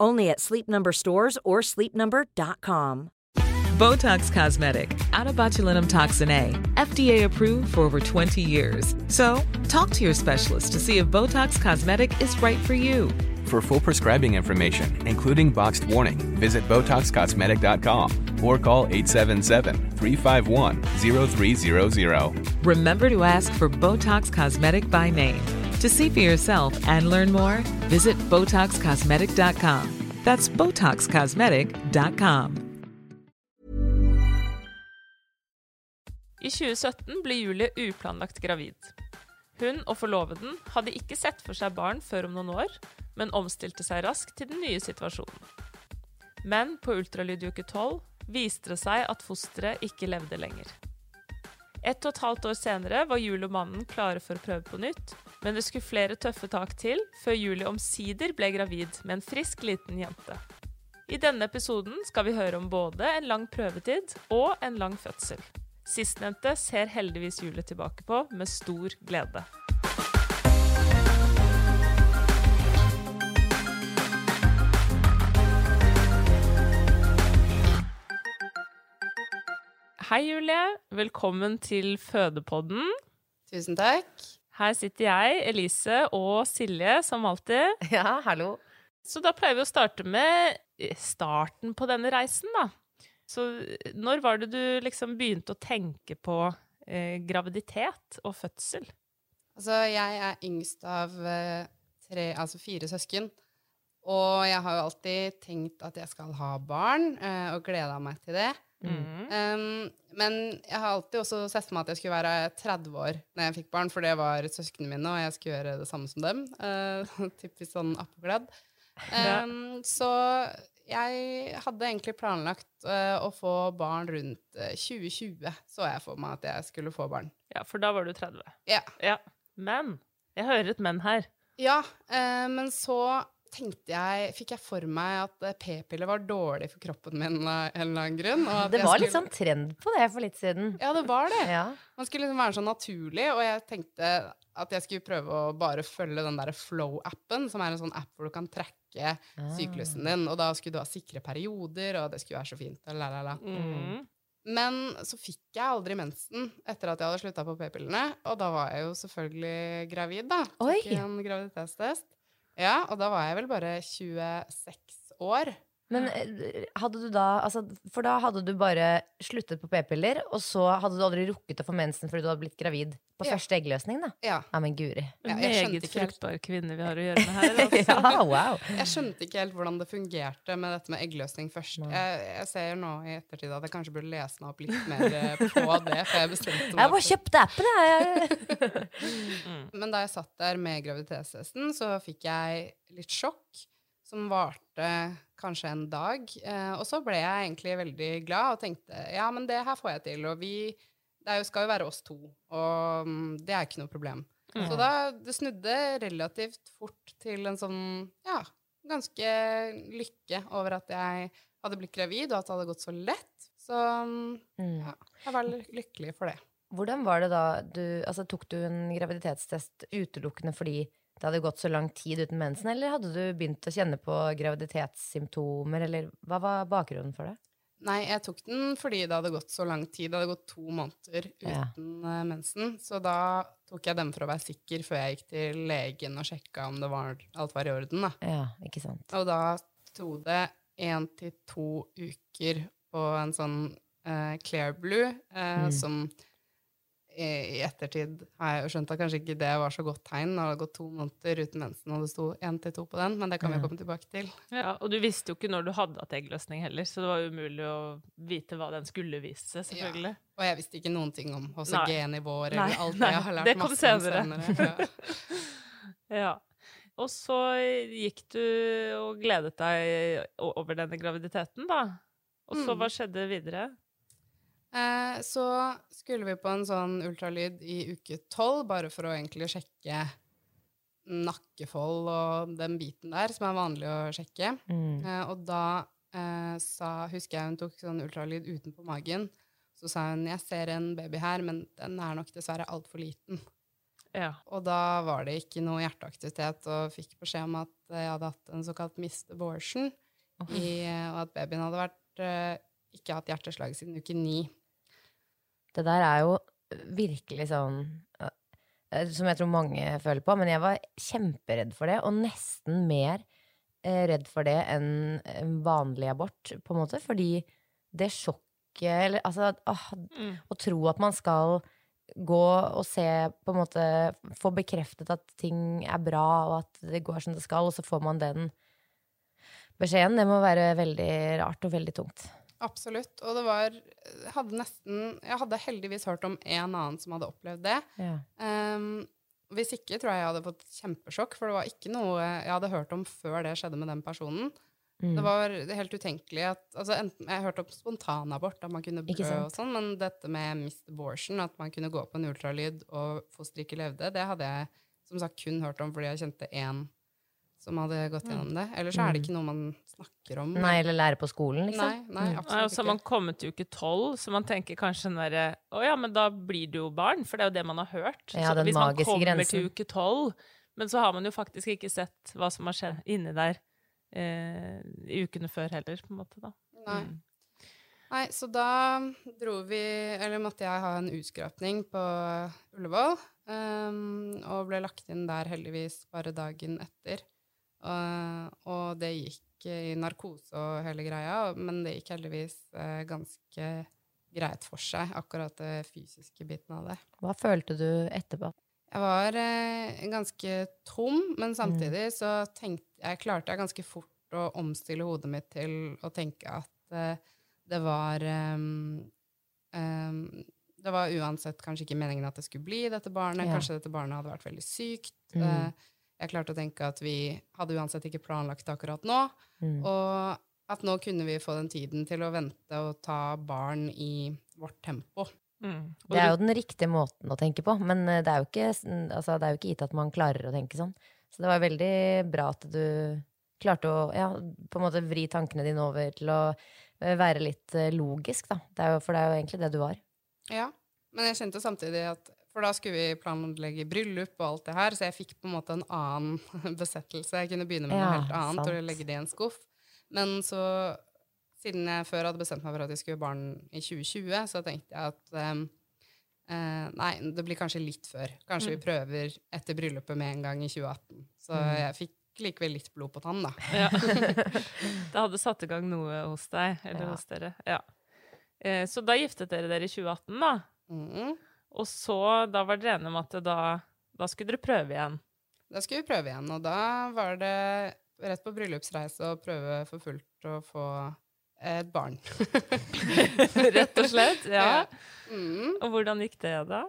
Only at Sleep Number stores or sleepnumber.com. Botox Cosmetic, out of botulinum toxin A, FDA approved for over 20 years. So, talk to your specialist to see if Botox Cosmetic is right for you. For full prescribing information, including boxed warning, visit BotoxCosmetic.com or call 877-351-0300. Remember to ask for Botox Cosmetic by name. To see for yourself and learn more, visit BotoxCosmetic.com. That's BotoxCosmetic.com. I 2017 ble Julie uplanlagt gravid. Hun og forloveden hadde ikke sett for seg barn før om noen år, men omstilte seg raskt til den nye situasjonen. Men på ultralyd uke 12 viste det seg at fosteret ikke levde lenger. Ett og et halvt år senere var Julie og mannen klare for å prøve på nytt, men det skulle flere tøffe tak til før Julie omsider ble gravid med en frisk, liten jente. I denne episoden skal vi høre om både en lang prøvetid og en lang fødsel. Sistnevnte ser heldigvis Julie tilbake på med stor glede. Hei, Julie. Velkommen til Fødepodden. Tusen takk. Her sitter jeg, Elise og Silje, som alltid. Ja, hallo. Så da pleier vi å starte med starten på denne reisen, da. Så når var det du liksom begynte å tenke på eh, graviditet og fødsel? Altså, jeg er yngst av eh, tre, altså fire søsken. Og jeg har jo alltid tenkt at jeg skal ha barn, eh, og gleda meg til det. Mm. Um, men jeg har alltid også sett for meg at jeg skulle være 30 år når jeg fikk barn, for det var søsknene mine, og jeg skulle gjøre det samme som dem. Uh, typisk sånn appåkledd. Um, så jeg hadde egentlig planlagt uh, å få barn rundt uh, 2020, så jeg for meg at jeg skulle få barn. Ja, for da var du 30. Ja. Ja. Men jeg hører et men her. Ja, uh, men så tenkte jeg, fikk jeg for meg at eh, p-piller var dårlig for kroppen min av en eller annen grunn. og at Det jeg var litt sånn trend på det for litt siden. Ja, det var det. Ja. Man skulle liksom være så naturlig, og jeg tenkte at jeg skulle prøve å bare følge den der Flow-appen, som er en sånn app hvor du kan trekke Ah. syklusen din, og da skulle du ha sikre perioder, og det skulle være så fint. og La, la, la. Mm. Men så fikk jeg aldri mensen etter at jeg hadde slutta på p-pillene, og da var jeg jo selvfølgelig gravid, da. Tok Oi. en graviditetstest. Ja, og da var jeg vel bare 26 år. Men eh, hadde du da altså, For da hadde du bare sluttet på p-piller, og så hadde du aldri rukket å få mensen fordi du hadde blitt gravid på Ja. første eggløsning, da? Ja. Ja, men guri. Ja, meget fruktbar kvinne vi har å gjøre med her. Altså. Ja, wow. Jeg skjønte ikke helt hvordan det fungerte med dette med eggløsning først. Jeg, jeg ser nå i ettertid at jeg kanskje burde lese meg opp litt mer eh, på det, for jeg bestemte Jeg bare kjøpte appen, jeg. Men da jeg satt der med graviditetstesten, så fikk jeg litt sjokk, som varte kanskje en dag. Eh, og så ble jeg egentlig veldig glad og tenkte ja, men det her får jeg til. Og vi Det jo, skal jo være oss to, og mm, det er ikke noe problem. Så da det snudde relativt fort til en sånn ja, ganske lykke over at jeg hadde blitt gravid, og at det hadde gått så lett. Så mm, Mm. ja, jeg var lykkelig for det. Hvordan var det da du Altså, tok du en graviditetstest utelukkende fordi det hadde gått så lang tid uten mensen, eller hadde du begynt å kjenne på graviditetssymptomer, eller hva var bakgrunnen for det? Nei, jeg tok den fordi det hadde gått så lang tid. Det hadde gått to måneder uten ja. mensen. Så da tok jeg den for å være sikker før jeg gikk til legen og sjekka om det var, alt var i orden. Da. Ja, ikke sant. Og da sto det én til to uker på en sånn eh, Clear Blue, eh, Mm. som i, ettertid har jeg jo skjønt at kanskje ikke det var så godt tegn det hadde gått to måneder uten mensen, og det sto én til to på den, men det kan vi Mm. komme tilbake til. Ja, og du visste jo ikke når du hadde hatt eggløsning heller, så det var umulig å vite hva den skulle vise selvfølgelig. Ja. Og jeg visste ikke noen ting om. HCG-nivåer eller alt det jeg har lært det kom masse om senere. Ja. Ja. Og så gikk du og gledet deg over denne graviditeten, da. Og så Mm. hva skjedde videre? Eh, så skulle vi på en sånn ultralyd i uke tolv, bare for å egentlig sjekke nakkefold og den biten der, som er vanlig å sjekke. Mm. Eh, og da eh, sa, husker jeg hun tok sånn ultralyd utenpå magen. Så sa hun jeg ser en baby her, men den er nok dessverre altfor liten. Ja. Og da var det ikke noe hjerteaktivitet, og fikk beskjed om at jeg hadde hatt en såkalt missed abortion, i, og at babyen hadde vært, eh, ikke hatt hjerteslag siden uke ni. Det der er jo virkelig sånn eh, Som jeg tror mange føler på, men jeg var kjemperedd for det, og nesten mer eh, redd for det enn vanlig abort, på en måte, fordi det sjokket Eller altså åh, Mm. Å tro at man skal gå og se, på en måte få bekreftet at ting er bra, og at det går som det skal, og så får man den beskjeden. Det må være veldig rart og veldig tungt. Absolutt. Og det var hadde nesten Jeg hadde heldigvis hørt om en annen som hadde opplevd det. Ja. Um, hvis ikke tror jeg jeg hadde fått kjempesjokk, for det var ikke noe jeg hadde hørt om før det skjedde med den personen. Mm. Det var helt utenkelig at altså enten, Jeg hørte om spontanabort, at man kunne brø og sånn, men dette med missed abortion, at man kunne gå på en ultralyd og fosteret ikke levde, det hadde jeg som sagt kun hørt om fordi jeg kjente én som hadde gått gjennom det. Ellers så er det ikke noe man snakker om. Mm. Nei, eller lære på skolen, liksom. Nei, nei, absolutt ikke. og så har man kommet til uke tolv, så man tenker kanskje den derre Å ja, men da blir du jo barn, for det er jo det man har hørt. Ja, så den hvis man kommer grensen. til uke tolv, men så har man jo faktisk ikke sett hva som har skjedd inni der eh, i ukene før heller, på en måte, da. Nei. Mm. Nei, så da dro vi Eller måtte jeg ha en utskrapning på Ullevål. Um, og ble lagt inn der heldigvis bare dagen etter. Og, og det gikk i narkose og hele greia, men det gikk heldigvis eh, ganske greit for seg, akkurat det fysiske biten av det. Hva følte du etterpå? Jeg var eh, ganske tom, men samtidig så tenkte jeg klarte jeg ganske fort å omstille hodet mitt til å tenke at eh, det var um, um, Det var uansett kanskje ikke meningen at det skulle bli dette barnet. Ja. Kanskje dette barnet hadde vært veldig sykt. Mm. Eh, jeg klarte å tenke at vi hadde uansett ikke planlagt det akkurat nå. Mm. Og at nå kunne vi få den tiden til å vente og ta barn i vårt tempo. Mm. Det er jo den riktige måten å tenke på, men eh, det er jo ikke, altså, det er jo ikke gitt at man klarer å tenke sånn. Så det var veldig bra at du klarte å ja, på en måte vri tankene dine over til å eh, være litt eh, logisk, da. Det er jo, for det er jo egentlig det du var. Ja, men jeg kjente samtidig at For da skulle vi planlegge bryllup og alt det her, så jeg fikk på en måte en annen besettelse. Jeg kunne begynne med Ja, noe helt annet sant. og legge det i en skuff. Men så, siden jeg før hadde bestemt meg for at jeg skulle ha barn i 2020, så tenkte jeg at um, Uh, Nei, det blir kanskje litt før. Kanskje vi prøver etter bryllupet med en gang i 2018. Så Mm. jeg fikk likevel litt blod på tann, da. Ja. det hadde satt i gang noe hos deg, eller Ja. hos dere. Ja. Uh, så da giftet dere dere i 2018, da. Mm. Og så, da var dere enige om at da, da skulle dere prøve igjen. Da skulle vi prøve igjen, og da var det rett på bryllupsreise å prøve for fullt å få et barn. Rett og slett. Ja. Mm. Og hvordan gikk det, da?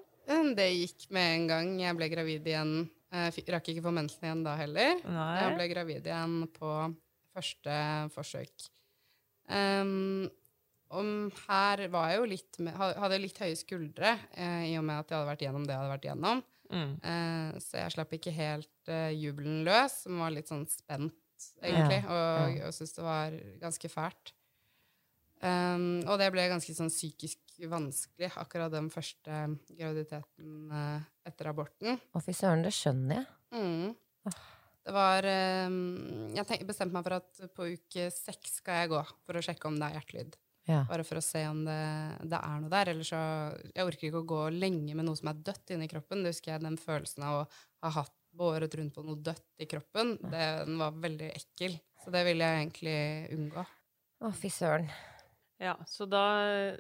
Det gikk med en gang. Jeg ble gravid igjen. Jeg rakk ikke få mensen igjen da heller. Jeg ble gravid igjen på første forsøk. Um, om her var jeg jo litt med, ha- hadde litt høye skuldre, eh, i og med at jeg hadde vært gjennom det jeg hadde vært gjennom. Mm. Eh, så jeg slapp ikke helt eh, jubelen løs, som var litt sånn spent, egentlig, og, og syntes det var ganske fælt. Um, og det ble ganske sånn psykisk vanskelig, akkurat den første graviditeten eh, etter aborten. Å, fy søren, det skjønner jeg. Mm. Det var um, Jeg bestemte meg for at på uke seks skal jeg gå for å sjekke om det er hjertelyd. Ja. Bare for å se om det, det er noe der. Ellers så Jeg orker ikke å gå lenge med noe som er dødt inni kroppen. Det husker jeg den følelsen av å ha hatt båret rundt på noe dødt i kroppen. Det, den var veldig ekkel. Så det ville jeg egentlig unngå. Å, fy søren. Ja, så da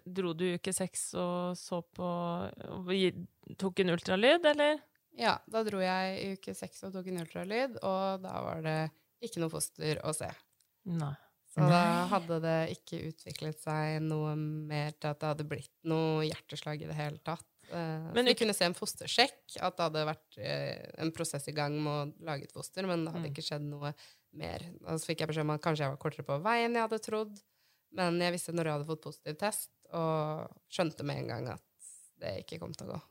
dro du uke seks og så på og Tok en ultralyd, eller? Ja, da dro jeg i uke seks og tok en ultralyd, og da var det ikke noe foster å se. Nei. Så da hadde det ikke utviklet seg noe mer til at det hadde blitt noe hjerteslag i det hele tatt. Eh, Men vi kunne se en fostersjekk, at det hadde vært eh, en prosess i gang med å lage et foster, men det hadde Mm. ikke skjedd noe mer. Da så fikk jeg beskjed om at kanskje jeg var kortere på vei enn jeg hadde trodd, men jeg visste når jeg hadde fått positiv test, og skjønte med en gang at det ikke kom til å gå.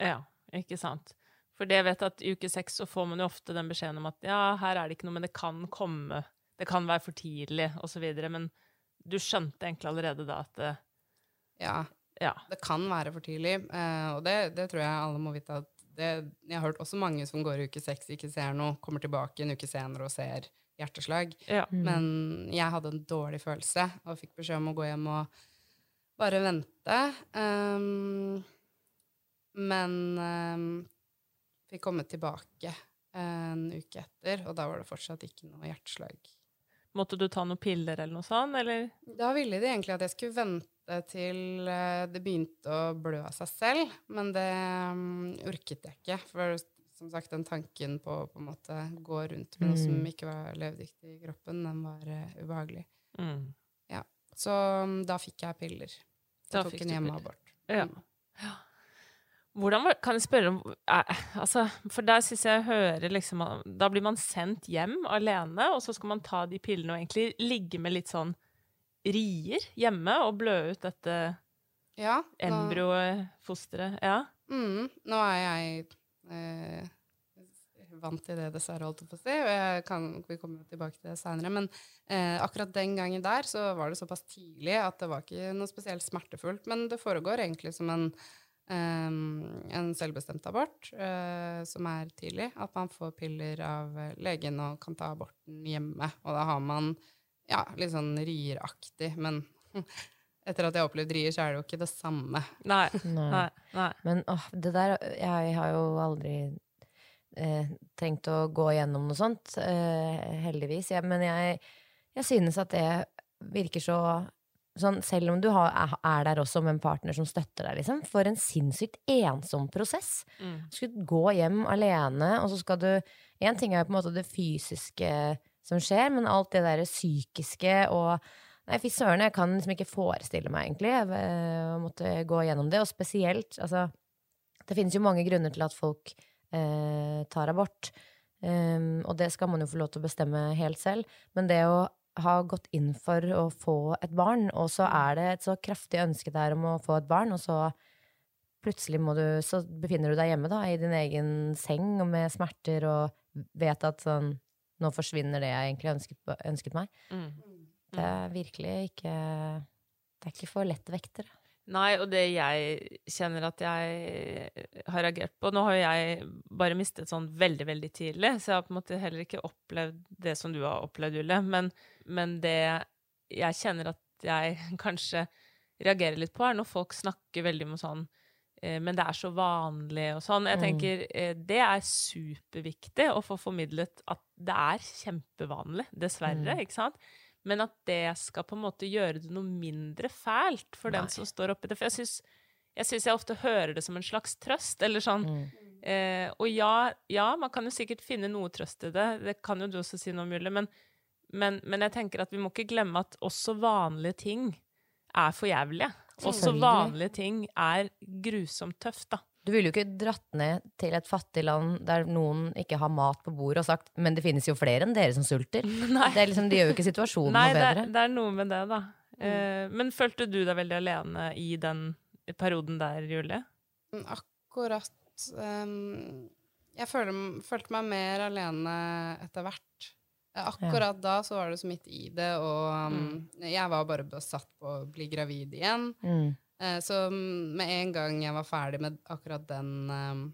Ja, ikke sant. For det jeg vet at i uke seks så får man jo ofte den beskjeden om at ja, her er det ikke noe, men det kan komme, det kan være for tidlig, videre. Men du skjønte egentlig allerede da at det, Ja, ja. det kan være for tidlig, eh, og det, det tror jeg alle må vite at det, Jeg har hørt også mange som går i uke seks, ikke ser noe, kommer tilbake en uke senere og ser hjerteslag. ja. Men jeg hadde en dårlig følelse og fikk beskjed om å gå hjem og bare vente. Um, men um, fikk komme tilbake en uke etter, og da var det fortsatt ikke noe hjerteslag. Måtte du ta noen piller eller noe sånt, eller? Da ville de egentlig at jeg skulle vente til eh, det begynte å blø av seg selv, men det um, orket jeg ikke. For som sagt, den tanken på å på en måte gå rundt med noe som Mm. ikke var levedyktig i kroppen, den var uh, ubehagelig. Mm. Så um, da fikk jeg piller. Da tok en hjemmeabort. Ja. Mm. Ja. Hvordan Kan jeg spørre om eh, altså, For der syns jeg jeg hører liksom Da blir man sendt hjem alene, og så skal man ta de pillene og egentlig ligge med litt sånn rier hjemme og blø ut dette Ja, nå, embryofosteret. Ja. mm, nå er jeg eh, vant til det, dessverre, holdt jeg på å si. Og kan, vi kommer tilbake til det seinere. Men eh, akkurat den gangen der så var det såpass tidlig at det var ikke noe spesielt smertefullt. Men det foregår egentlig som en, en selvbestemt abort, eh, som er tidlig. At man får piller av eh, legen og kan ta aborten hjemme. Og da har man ja, litt sånn rieraktig, men etter at jeg har opplevd rier, så er det jo ikke det samme. Nei. Nei. Nei. Nei. Men åh, det der Jeg har jo aldri eh, trengt å gå gjennom noe sånt, eh, heldigvis. Ja, men jeg, jeg synes at det virker så Sånn, selv om du har, er, er der også med en partner som støtter deg, liksom. For en sinnssykt ensom prosess. Mm. Du skulle gå hjem alene, og så skal du Én ting er jo på en måte det fysiske som skjer, men alt det derre psykiske og Nei, fy søren, jeg kan liksom ikke forestille meg, egentlig, eh, å måtte gå gjennom det. Og spesielt, altså Det finnes jo mange grunner til at folk eh, tar abort. Um, og det skal man jo få lov til å bestemme helt selv. Men det å ha gått inn for å få et barn, og så er det et så kraftig ønske der om å få et barn, og så plutselig må du, så befinner du deg hjemme da, i din egen seng og med smerter og vet at sånn Nå forsvinner det jeg egentlig ønsket, ønsket meg. Mm. Det er virkelig ikke Det er ikke for lettvektere. Nei, og det jeg kjenner at jeg har reagert på Nå har jo jeg bare mistet sånn veldig, veldig tidlig, så jeg har på en måte heller ikke opplevd det som du har opplevd, Julie. Men, men det jeg kjenner at jeg kanskje reagerer litt på, er når folk snakker veldig om sånn eh, men det er så vanlig og sånn. Jeg Mm. tenker eh, det er superviktig å få formidlet at det er kjempevanlig, dessverre, Mm. ikke sant? Men at det skal på en måte gjøre det noe mindre fælt for den som står oppi det. For jeg syns jeg, jeg ofte hører det som en slags trøst, eller sånn Mm. eh, Og ja, ja, man kan jo sikkert finne noe trøst i det, det kan jo du også si noe om, Julie, men, men, men jeg tenker at vi må ikke glemme at også vanlige ting er for jævlige. Også vanlige ting er grusomt tøft, da. Du ville jo ikke dratt ned til et fattig land der noen ikke har mat på bordet og sagt men det finnes jo flere enn dere som sulter. Nei. Det, er liksom, det gjør jo ikke situasjonen Nei, noe bedre. Nei, det er noe med det, da. Eh, men følte du deg veldig alene i den perioden der, Julie? Akkurat Um, Jeg følte, følte meg mer alene etter hvert. Akkurat Akkurat da så var det så midt i det, og um, jeg var bare besatt på å bli gravid igjen. Mm. Eh, så med en gang jeg var ferdig med akkurat den, ehm,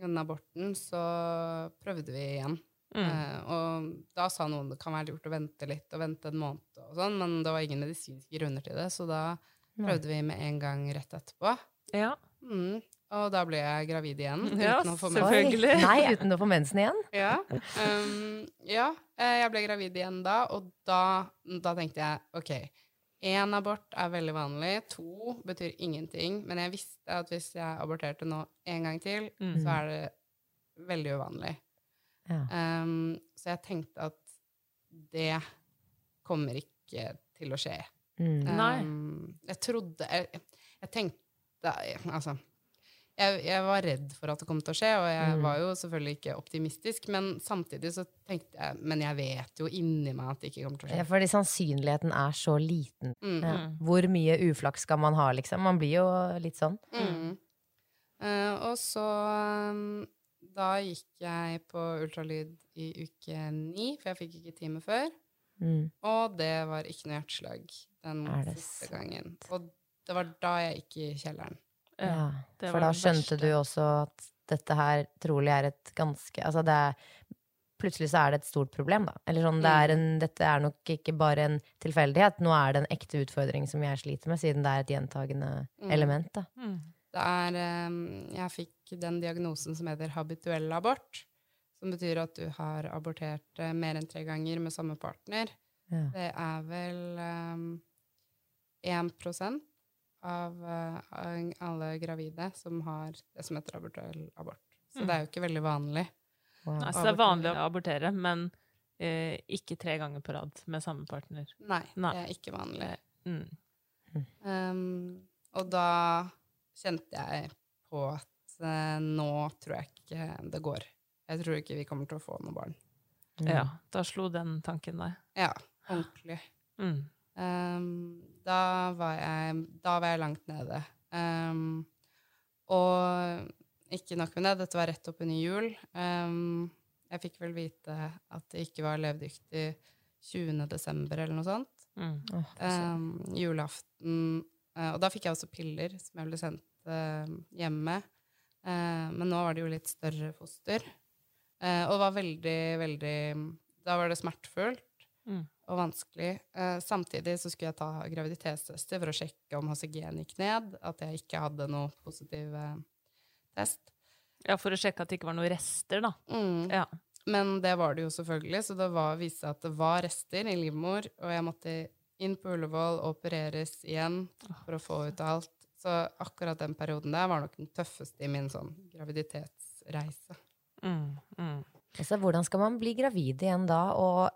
den aborten, så prøvde vi igjen. Mm. Eh, og da sa noen det kan være lurt å vente litt, og vente en måned og sånn, men det var ingen medisinske grunner til det, så da prøvde vi med en gang rett etterpå. Ja. Mm. Og da ble jeg gravid igjen. Ja, uten å få selvfølgelig. Nei, uten å få mensen igjen. Ja. Um, ja, eh, jeg ble gravid igjen da, og da, da tenkte jeg OK, én abort er veldig vanlig. To betyr ingenting. Men jeg visste at hvis jeg aborterte nå en gang til, Mm. så er det veldig uvanlig. Ja. Um, så jeg tenkte at det kommer ikke til å skje. Mm. Nei. Um, jeg trodde Jeg, jeg tenkte Altså jeg, jeg var redd for at det kom til å skje, og jeg Mm. var jo selvfølgelig ikke optimistisk, men samtidig så tenkte jeg Men jeg vet jo inni meg at det ikke kommer til å Ja, skje. fordi sannsynligheten er så liten. Mm. Ja. Mm. Hvor mye uflaks skal man ha, liksom? Man blir jo litt sånn. Mm. Uh, og så um, Da gikk jeg på ultralyd i uke ni, for jeg fikk ikke time før. Mm. Og det var ikke noe hjerteslag den siste gangen. Og det var da jeg gikk i kjelleren. Ja, for var da skjønte du også at dette her trolig er et ganske Altså det er Plutselig så er det et stort problem, da. Eller sånn, det er en, dette er nok ikke bare en tilfeldighet. Nå er det en ekte utfordring som jeg sliter med, siden det er et gjentagende Mm. element, da. Mm. Det er um, Jeg fikk den diagnosen som heter habituell abort. Som betyr at du har abortert eh, mer enn tre ganger med samme partner. Ja. Det er vel um, 1 av eh, alle gravide som har det som heter abortuell abort. Så Mm. det er jo ikke veldig vanlig. Wow. Nei, så det er vanlig å abortere, men eh, ikke tre ganger på rad med samme partner. Nei, Nei. det er ikke vanlig. Mm. Um, og da kjente jeg på at eh, nå tror jeg ikke det går. Jeg tror ikke vi kommer til å få noe barn. Mm. Ja, da slo den tanken deg. Ja, ordentlig. Mm. Um, da, var jeg, da var jeg langt nede. Um, og ikke nok med det, dette var rett oppunder jul. Um, jeg fikk vel vite at det ikke var levedyktig 20. desember eller noe sånt. Mm. Oh. Um, julaften eh, Og da fikk jeg også piller som jeg ble sendt eh, hjemme. Uh, men nå var det jo litt større foster. Uh, og var veldig, veldig Da var det smertefullt Mm. Og vanskelig. Eh, samtidig så skulle jeg ta graviditetstester for å sjekke om HCG-en gikk ned. At jeg ikke hadde noe positiv eh, test. Ja, for å sjekke at det ikke var noen rester, da. Mm. Ja. Men det var det jo selvfølgelig, så det var, viste seg at det var rester i livmor, og jeg måtte inn på Ullevål og opereres igjen for å få ut alt. Så akkurat den perioden der var nok den tøffeste i min sånn graviditetsreise. Mm. Mm. Altså, hvordan skal man bli gravid igjen da, og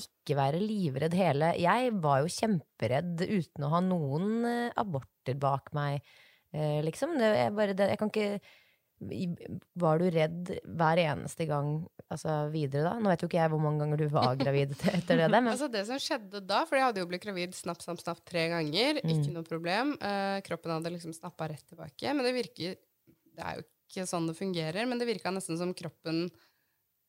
ikke være livredd hele Jeg var jo kjemperedd uten å ha noen eh, aborter bak meg, eh, liksom. Det, jeg, bare, det, jeg kan ikke Var du redd hver eneste gang altså, videre da? Nå vet jo ikke jeg hvor mange ganger du var gravid etter det, men Altså det som skjedde da, for jeg hadde jo blitt gravid snapp, snapp, snapp tre ganger, ikke noe problem. Eh, kroppen hadde liksom snappa rett tilbake. Men det virker Det er jo ikke sånn det fungerer, men det virka nesten som kroppen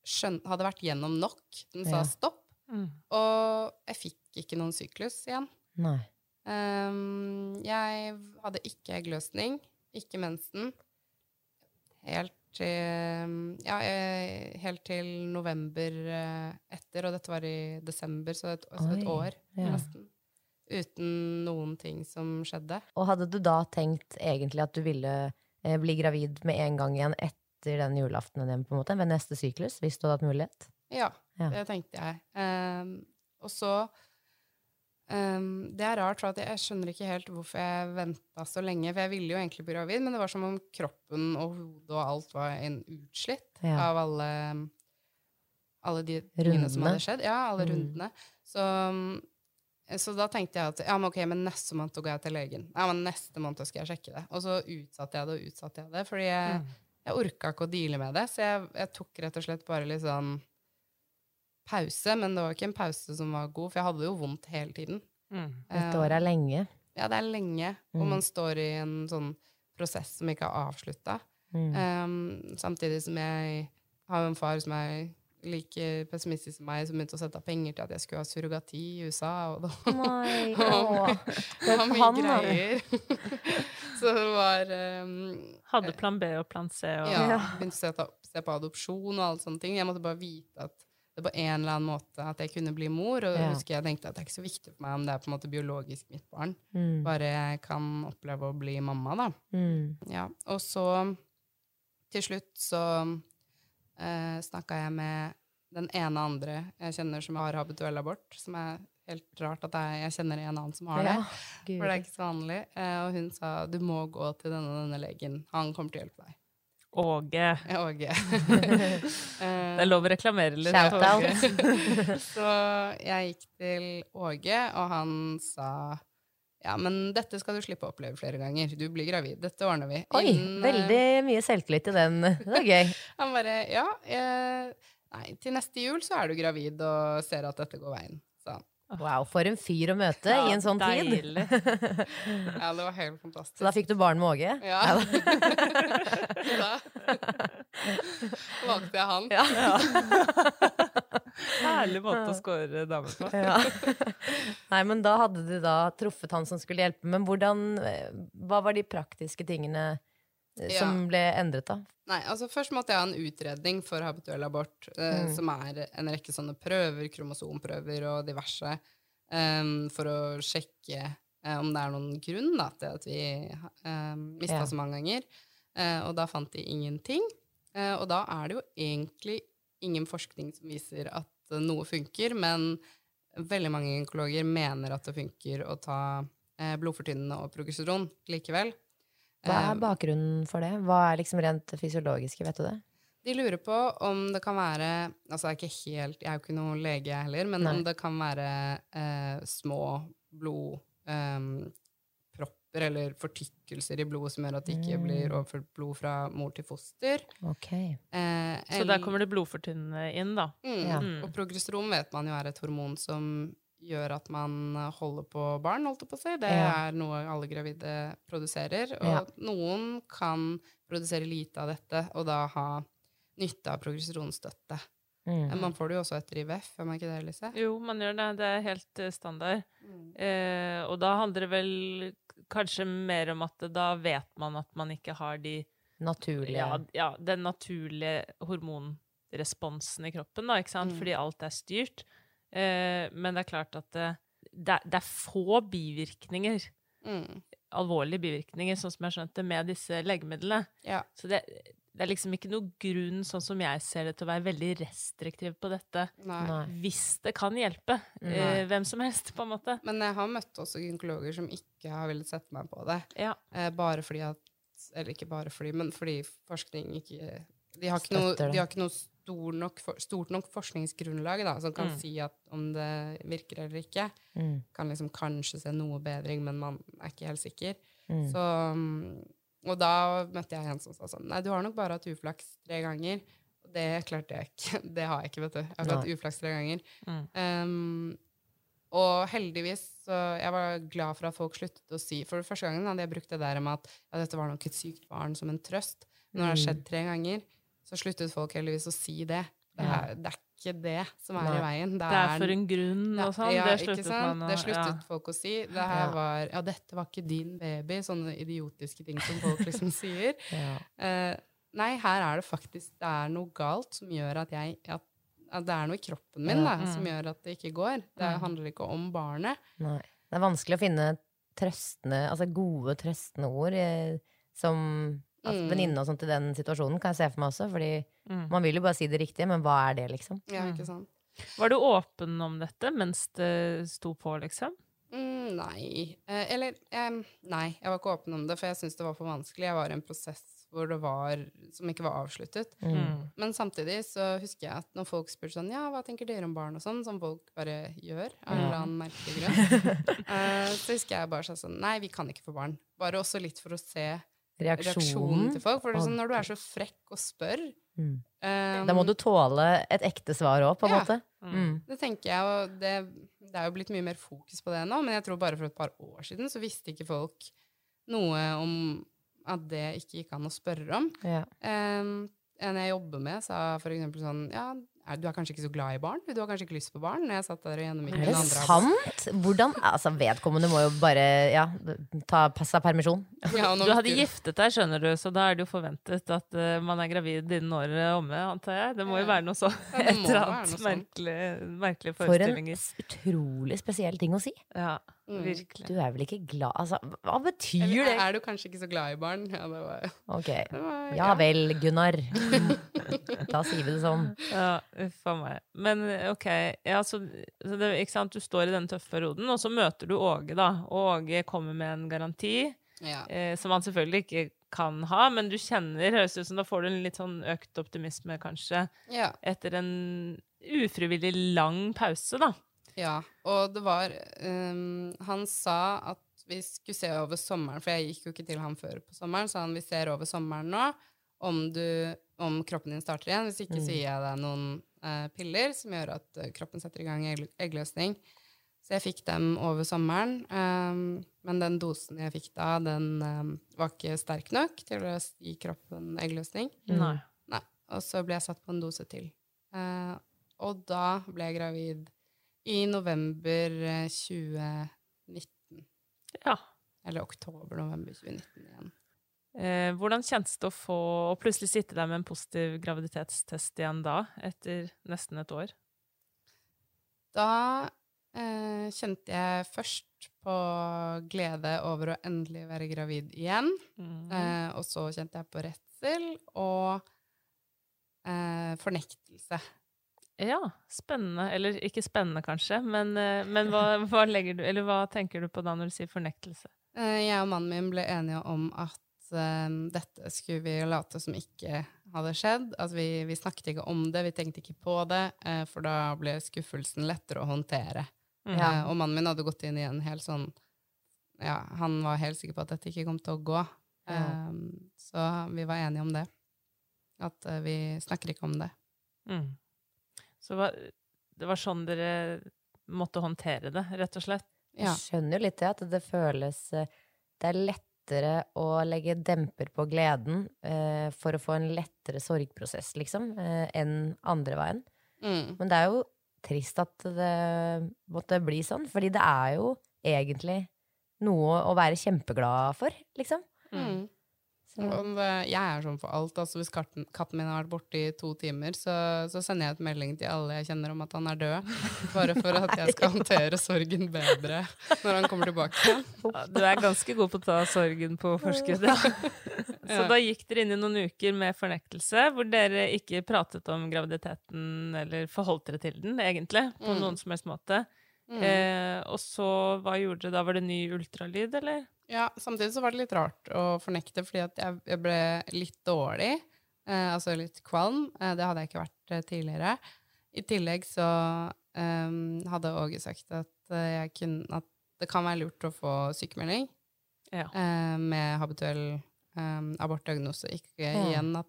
skjøn, hadde vært gjennom nok. Den sa Ja. stopp. Mm. Og jeg fikk ikke noen syklus igjen. Nei. Um, jeg hadde ikke eggløsning, ikke mensen, helt til Ja, eh, helt til november eh, etter, og dette var i desember, så et, så et Oi, år ja. nesten. Uten noen ting som skjedde. Og hadde du da tenkt egentlig at du ville eh, bli gravid med en gang igjen etter den julaftenen din, på en måte, ved neste syklus, hvis du hadde hatt mulighet? Ja, Ja. det tenkte jeg. Um, og så um, Det er rart, for at jeg, jeg skjønner ikke helt hvorfor jeg venta så lenge. For jeg ville jo egentlig bli gravid, men det var som om kroppen og hodet og alt var en utslitt Ja. av alle alle de tingene som hadde skjedd. Ja, alle Mm. rundene. Så, så da tenkte jeg at ja, men ok, men neste måned går jeg til legen. Ja, men neste måned skal jeg sjekke det. Og så utsatte jeg det og utsatte jeg det, fordi jeg, Mm. orka ikke å deale med det. Så jeg, jeg tok rett og slett bare litt sånn pause, men det var ikke en pause som var god, for jeg hadde jo vondt hele tiden. Mm. Et Eh, år er lenge. Ja, det er lenge, og Mm. man står i en sånn prosess som ikke er avslutta. Mm. Um, samtidig som jeg har en far som er like pessimistisk som meg, som begynte å sette av penger til at jeg skulle ha surrogati i USA. Og da, Nei, det åh. var mye Han, greier. Så det var um, Hadde plan B og plan C og Ja, Ja. begynte å se, ta, se på adopsjon og alle sånne ting. Jeg måtte bare vite at det på en eller annen måte at jeg kunne bli mor. Og Ja. husker jeg tenkte at det er ikke så viktig for meg om det er på en måte biologisk mitt barn. Mm. Bare jeg kan oppleve å bli mamma, da. Mm. Ja, og så til slutt så eh, snakka jeg med den ene andre jeg kjenner som har habituell abort, som er helt rart at jeg, jeg kjenner en annen som har det. Ja, For det er ikke så vanlig. Eh, og hun sa du må gå til denne denne legen. Han kommer til å hjelpe deg. Åge. Åge. Det er lov å reklamere litt. Shout out. Så jeg gikk til Åge, og han sa ja, men dette skal du slippe å oppleve flere ganger. Du blir gravid. Dette ordner vi. Oi, Innen, eh, veldig mye selvtillit i den. Det er gøy. Han bare Ja, eh, nei, til neste jul så er du gravid og ser at dette går veien. Wow, for en fyr å møte i en sånn tid. Ja, det var helt fantastisk. Så da fikk du barn med Åge? Ja. da valgte jeg han. Herlig måte å score damer på. Ja. Nei, men da hadde du da truffet han som skulle hjelpe. Men hvordan, eh, hva var de praktiske tingene eh, som Ja. ble endret, da? Nei, altså Først måtte jeg ha en utredning for habituell abort, eh, Mm. som er en rekke sånne prøver, kromosomprøver og diverse, um, for å sjekke eh, om det er noen grunn da, til at vi um, mista Ja. så mange ganger. Eh, og da fant de ingenting. Eh, og da er det jo egentlig ingen forskning som viser at noe funker, men veldig mange gynekologer mener at det funker å ta blodfortynnende og progesteron likevel. Hva Eh, er bakgrunnen for det? Hva er liksom rent fysiologiske, vet du det? De lurer på om det kan være Altså, jeg er ikke helt Jeg er jo ikke noen lege, jeg heller, men Nei. om det kan være eh, små blodpropper eller fortykkelser i blodet som gjør at det ikke Mm. blir overført blod fra mor til foster. Ok. Eh, Så der kommer det blodfortynnende inn, da. mm, Ja. Mm. Og progesteron vet man jo er et hormon som gjør at man holder på barn, holdt jeg på å si. Det Ja. er noe alle gravide produserer. Og Ja. noen kan produsere lite av dette, og da ha nytte av progesteronstøtte. Mm. Man får det jo også etter IVF, gjør man ikke det, Lise? Jo, man gjør det. Det er helt eh, standard. Mm. Eh, og da handler det vel kanskje mer om at da vet man at man ikke har de Naturlige ja, ja, den naturlige hormonresponsen i kroppen, da, ikke sant? Mm. Fordi alt er styrt. Eh, men det er klart at det, det, er, få bivirkninger, Mm. alvorlige bivirkninger, sånn som jeg skjønte, med disse legemidlene. Ja. Så det, det er liksom ikke noe grunn, sånn som jeg ser det, til å være veldig restriktiv på dette. Nei. Nei. Hvis det kan hjelpe Nei. eh, hvem som helst, på en måte. Men jeg har møtt også gynekologer som ikke har villet sette meg på det. Ja. Eh, bare fordi at Eller ikke bare fordi, men fordi forskning ikke De har ikke noe, de har ikke noe stor nok, stort nok forskningsgrunnlag da, som kan Mm. si at om det virker eller ikke. Mm. Kan liksom kanskje se noe bedring, men man er ikke helt sikker. Mm. Så, mm, og da møtte jeg en som sa sånn Nei, du har nok bare hatt uflaks tre ganger. Og det klarte jeg ikke. Det har jeg ikke, vet du. Jeg har hatt uflaks tre ganger. Mm. Um, og heldigvis så Jeg var glad for at folk sluttet å si For første gangen hadde jeg brukt det der med at ja, dette var nok et sykt barn som en trøst. Nå når det har skjedd tre ganger, så sluttet folk heldigvis å si det. Det er, det er ikke det som er Nei. i veien. Det er for en grunn og sånn. ja, det sluttet man å Det sluttet ja. folk å si. Det her var Ja, dette var ikke din baby. Sånne idiotiske ting som folk liksom sier. Ja. uh, nei, her er det faktisk Det er noe galt som gjør at jeg at, at Det er noe i kroppen min da, som Mm. gjør at det ikke går. Det Mm. handler ikke om barnet. Nei. Det er vanskelig å finne trøstende, altså gode trøstende ord eh, som altså, Mm. venninne og sånt i den situasjonen, kan jeg se for meg også. Fordi Mm. man vil jo bare si det riktige, men hva er det, liksom? Ja, Mm. ikke sant? Var du åpen om dette mens det sto på, liksom? Mm, nei. Eh, eller eh, Nei, jeg var ikke åpen om det, for jeg syntes det var for vanskelig. Jeg var i en prosess hvor det var, som ikke var avsluttet. Mm. Men samtidig så husker jeg at når folk spurte sånn Ja, hva tenker dere om barn og sånn, som folk bare gjør av en eller annen merkelig grunn, eh, så husker jeg bare sånn Nei, vi kan ikke få barn. Bare også litt for å se reaksjonen Reaksjonen. til folk. For det er sånn, når du er så frekk og spør Mm. um, Da må du tåle et ekte svar òg, på en Ja. måte. Mm. Mm. Det tenker jeg, og det, det er jo blitt mye mer fokus på det nå, men jeg tror bare for et par år siden så visste ikke folk noe om at det ikke gikk an å spørre om. Ja. Um, en jeg jobber med, sa for eksempel sånn Ja, du er kanskje ikke så glad i barn? Du har kanskje ikke lyst på barn? Når jeg satt der og gjennomgikk Er det andre sant? Hvordan Altså, vedkommende må jo bare ja, ta pass av permisjon. Ja, Du hadde giftet deg, skjønner du, så da er det jo forventet at uh, man er gravid innen året er omme, antar jeg. Det må jo være noe sånn. Ja, Et eller annet sånn. merkelig, merkelige For en utrolig spesiell ting å si. Ja, Mm. virkelig. Du er vel ikke glad Altså, hva betyr Eller det? er du kanskje ikke så glad i barn? Ja, det var, Ok. det var Ja vel, Gunnar. da sier vi det sånn. Ja, uff a meg. Men ok, ja, så, så det, ikke sant? du står i den tøffe perioden, og så møter du Åge, da. Og Åge kommer med en garanti, Ja. eh, som han selvfølgelig ikke kan ha, men du kjenner, høres ut som da får du en litt sånn økt optimisme, kanskje, ja. etter en ufrivillig lang pause, da. Ja, og det var um, Han sa at vi skulle se over sommeren, for jeg gikk jo ikke til han før på sommeren, så han vi ser over sommeren nå om, du, om kroppen din starter igjen. Hvis ikke så gir jeg deg noen uh, piller som gjør at eh, kroppen setter i gang egg eggløsning. Så jeg fikk dem over sommeren, Um, men den dosen jeg fikk da, den um, var ikke sterk nok til å gi kroppen eggløsning. Nei. Nei. Og så ble jeg satt på en dose til. Uh, og da ble jeg gravid i november eh, 2019. Ja. Eller oktober-november 2019 igjen. Eh, hvordan kjentes det å få å plutselig sitte der med en positiv graviditetstest igjen da, etter nesten et år? Da eh, kjente jeg først på glede over å endelig være gravid igjen. Mm. Eh, og så kjente jeg på redsel og eh, fornektelse. Ja, spennende. Eller ikke spennende, kanskje, men, eh, men hva, hva, du, eller hva tenker du på da når du sier fornektelse? Eh, jeg og mannen min ble enige om at eh, dette skulle vi late som ikke hadde skjedd. At vi, vi snakket ikke om det, vi tenkte ikke på det, uh, for da ble skuffelsen lettere å håndtere. Mm. Ja. Eh, og mannen min hadde gått inn i en helt sånn Ja, han var helt sikker på at dette ikke kom til å gå. Ja. Um, så vi var enige om det. At uh, vi snakker ikke om det. Mm. Så det var sånn dere måtte håndtere det, rett og slett? Ja. Jeg skjønner jo litt det, at det føles eh, Det er lettere å legge demper på gleden eh, for å få en lettere sorgprosess, liksom, eh, enn andre veien. Mm. Men det er jo trist at det måtte bli sånn, fordi det er jo egentlig noe å være kjempeglad for, liksom. Mm. Det- jeg er sånn for alt. Altså, hvis katten, katten min har vært borte i to timer, så, så sender jeg et melding til alle jeg kjenner om at han er død. Bare for at jeg skal håndtere sorgen bedre når han kommer tilbake. Ja, Du er ganske god på å ta sorgen på forskudd, ja. Så da gikk dere inn i noen uker med fornektelse, hvor dere ikke pratet om graviditeten eller forholdt dere til den, egentlig, på Mm. noen som helst måte. Mm. Eh, og så, hva gjorde dere da? Var det ny ultralyd, eller? Ja, samtidig så var det litt rart å fornekte, fordi at jeg, ble litt dårlig. Eh, altså litt kvalm. Eh, det hadde jeg ikke vært eh, tidligere. I tillegg så eh, hadde Åge sagt at, eh, jeg kunne, at det kan være lurt å få sykemelding Ja. eh, med habituell abortdiagnose. Ikke Ja. igjen at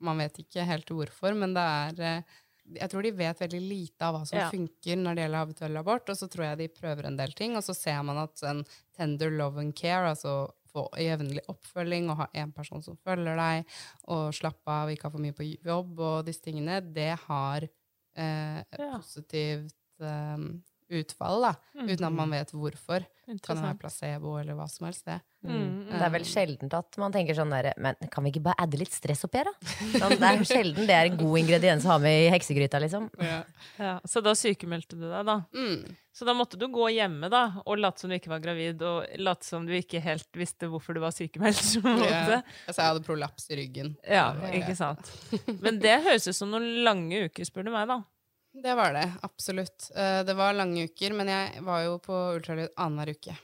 man vet ikke helt hvorfor, men det er Jeg tror de vet veldig lite av hva som Ja. funker når det gjelder habituell abort, og så tror jeg de prøver en del ting, og så ser man at en tender love and care, altså få jevnlig oppfølging og ha en person som følger deg, og slappe av, ikke ha for mye på jobb og disse tingene, det har eh, Ja. positivt eh, utfall, da, uten at man vet hvorfor. Kan det være placebo eller hva som helst, det. Mm, Det er vel sjeldent at man tenker sånn der Men kan vi ikke bare adde litt stress oppi her, da? Sånn, det er sjelden det er en god ingrediens å ha med i heksegryta, liksom. Ja, så da sykemeldte du deg, da. Mm. Så da måtte du gå hjemme da, og late som du ikke var gravid, og late som du ikke helt visste hvorfor du var sykemeldt. Ja. Altså, jeg hadde prolaps i ryggen. Ja, ikke sant. Men det høres ut som noen lange uker, spør du meg, da. Det var det, absolutt. Eh, det var lange uker, men jeg var jo på ultralyd annenhver uke.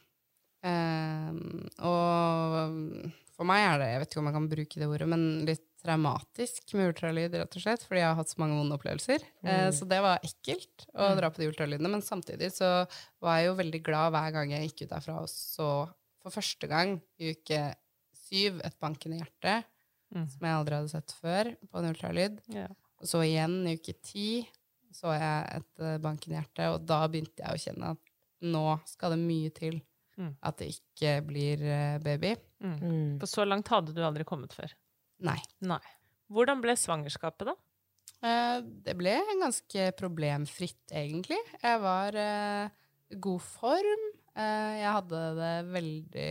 Eh, og for meg er det, jeg vet ikke om jeg kan bruke det ordet, men litt traumatisk med ultralyd, rett og slett, fordi jeg har hatt så mange vonde opplevelser. Mm. så det var ekkelt å dra på de ultralydene, men samtidig så var jeg jo veldig glad hver gang jeg gikk ut derfra og så for første gang i uke syv et bankende hjerte, Mm. som jeg aldri hadde sett før på en ultralyd. Ja. Og så igjen i uke ti så jeg et eh, bankende hjerte, og da begynte jeg å kjenne at nå skal det mye til Mm. at det ikke blir eh, baby. Mm. Mm. For så langt hadde du aldri kommet før. Nei. Nei. Hvordan ble svangerskapet, da? Eh, Det ble ganske problemfritt, egentlig. Jeg var eh, i god form. Eh, Jeg hadde det veldig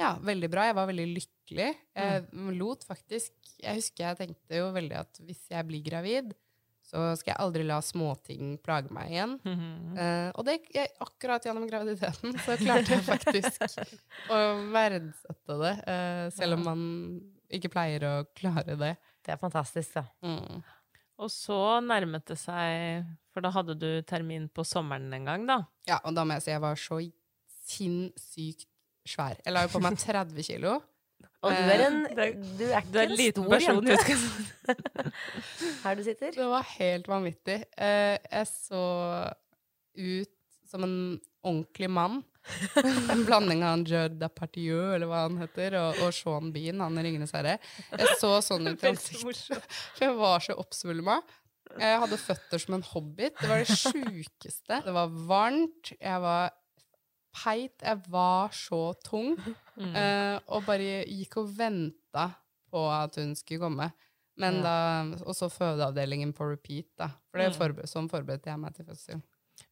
ja, veldig bra. Jeg var veldig lykkelig. Jeg lot faktisk Jeg husker jeg tenkte jo veldig at hvis jeg blir gravid, så skal jeg aldri la småting plage meg igjen. Eh, og det, jeg, akkurat gjennom graviditeten så klarte jeg faktisk å verdsette det, uh, selv om man ikke pleier å klare det. Det er fantastisk, da. Mm. Og så nærmet det seg For da hadde du termin på sommeren en gang, da. Ja, og da må jeg si jeg var så sinnssykt svær. Jeg la jo på meg 30 kilo. Og du er en, er- du er ikke Du er en en liten stor person jente. Her du sitter. Det var helt vanvittig. Eh, jeg så ut som en ordentlig mann. En blanding av en Judd Departieu, eller hva han heter, og, og Sean Bean, han i Ringenes herre. Jeg så sånn ut i ansiktet. For jeg var så oppsvulma. Jeg hadde føtter som en hobbit. Det var det sjukeste. Det var varmt. Jeg var peit. Jeg var så tung. Mm. Eh, og bare gikk og venta på at hun skulle komme. Men Ja. da, Og så fødeavdelingen på repeat, da. For det Mm. forbe sånn forberedte jeg meg til fødsel.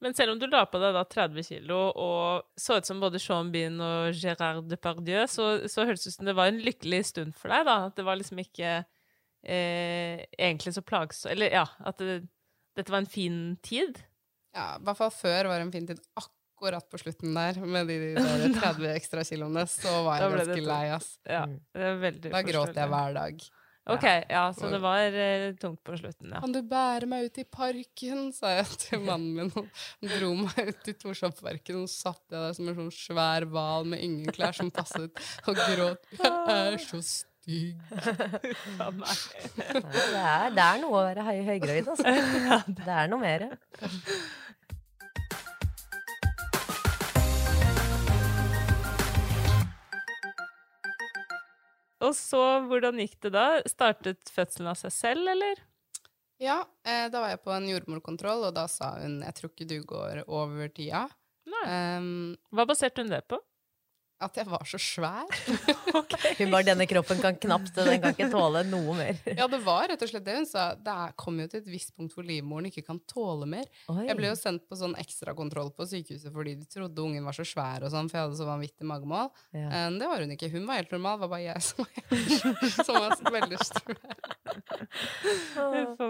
Men selv om du la på deg da 30 kilo og så ut som både Sean Bean og Gérard Depardieu, så, så hørtes det ut som det var en lykkelig stund for deg, da. At det var liksom ikke eh, egentlig så plagsomt Eller ja, at det, dette var en fin tid. Ja, I hvert fall før var det en fin tid. Akkurat på slutten der, med de de 30 ekstra kiloene, så var jeg ble det ganske lei, ass. Ja, Mm. det er veldig Da gråt jeg hver dag. Ok, ja, så det var eh, tungt på slutten, ja. Kan du bære meg ut i parken, sa jeg til mannen min. og Han dro meg ut i Torshov-parken, og satt jeg der som en sånn svær hval med ingen klær som passet, og gråt. Jeg er så stygg. Ja, det, er, det er noe å være høy, høygravid, altså. Det er noe mer. Og så, hvordan gikk det da? Startet fødselen av seg selv, eller? Ja, eh, da var jeg på en jordmorkontroll, og da sa hun jeg tror ikke du går over tida. Nei. Um, Hva baserte hun det på? At jeg var så svær. Hun bare, denne kroppen kan knapt, den kan ikke tåle noe mer. Ja, det var rett og slett det hun sa. Det kom jo til et visst punkt hvor livmoren ikke kan tåle mer. Oi. Jeg ble jo sendt på sånn ekstrakontroll på sykehuset fordi de trodde ungen var så svær og sånn, for jeg hadde så vanvittig magemål. Ja. Det var hun ikke. Hun var helt normal. Det var bare jeg som var, som var veldig svær. Huff.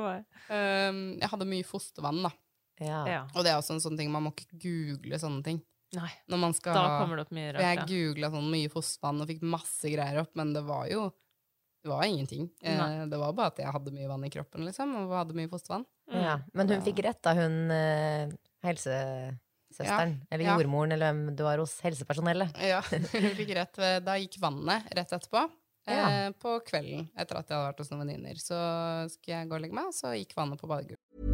Um, jeg hadde mye fostervann, da. Ja. Ja. Og det er også en sånn ting, man må ikke google sånne ting. Nei. Når man skal Da kommer det opp mye rart. jeg. Googla sånn mye fostervann og fikk masse greier opp, men det var jo det var ingenting. Eh, Nei. det var bare at jeg hadde mye vann i kroppen, liksom, og hadde mye fostervann. Mm. Ja. Men hun fikk rett, da, hun eh, helsesøsteren, eller ja. jordmoren, eller hvem du var hos helsepersonellet. Ja, hun fikk rett Da gikk vannet rett etterpå. Eh, på kvelden, etter at jeg hadde vært hos noen venninner. Så skulle jeg gå og legge meg, og så gikk vannet på badegulvet.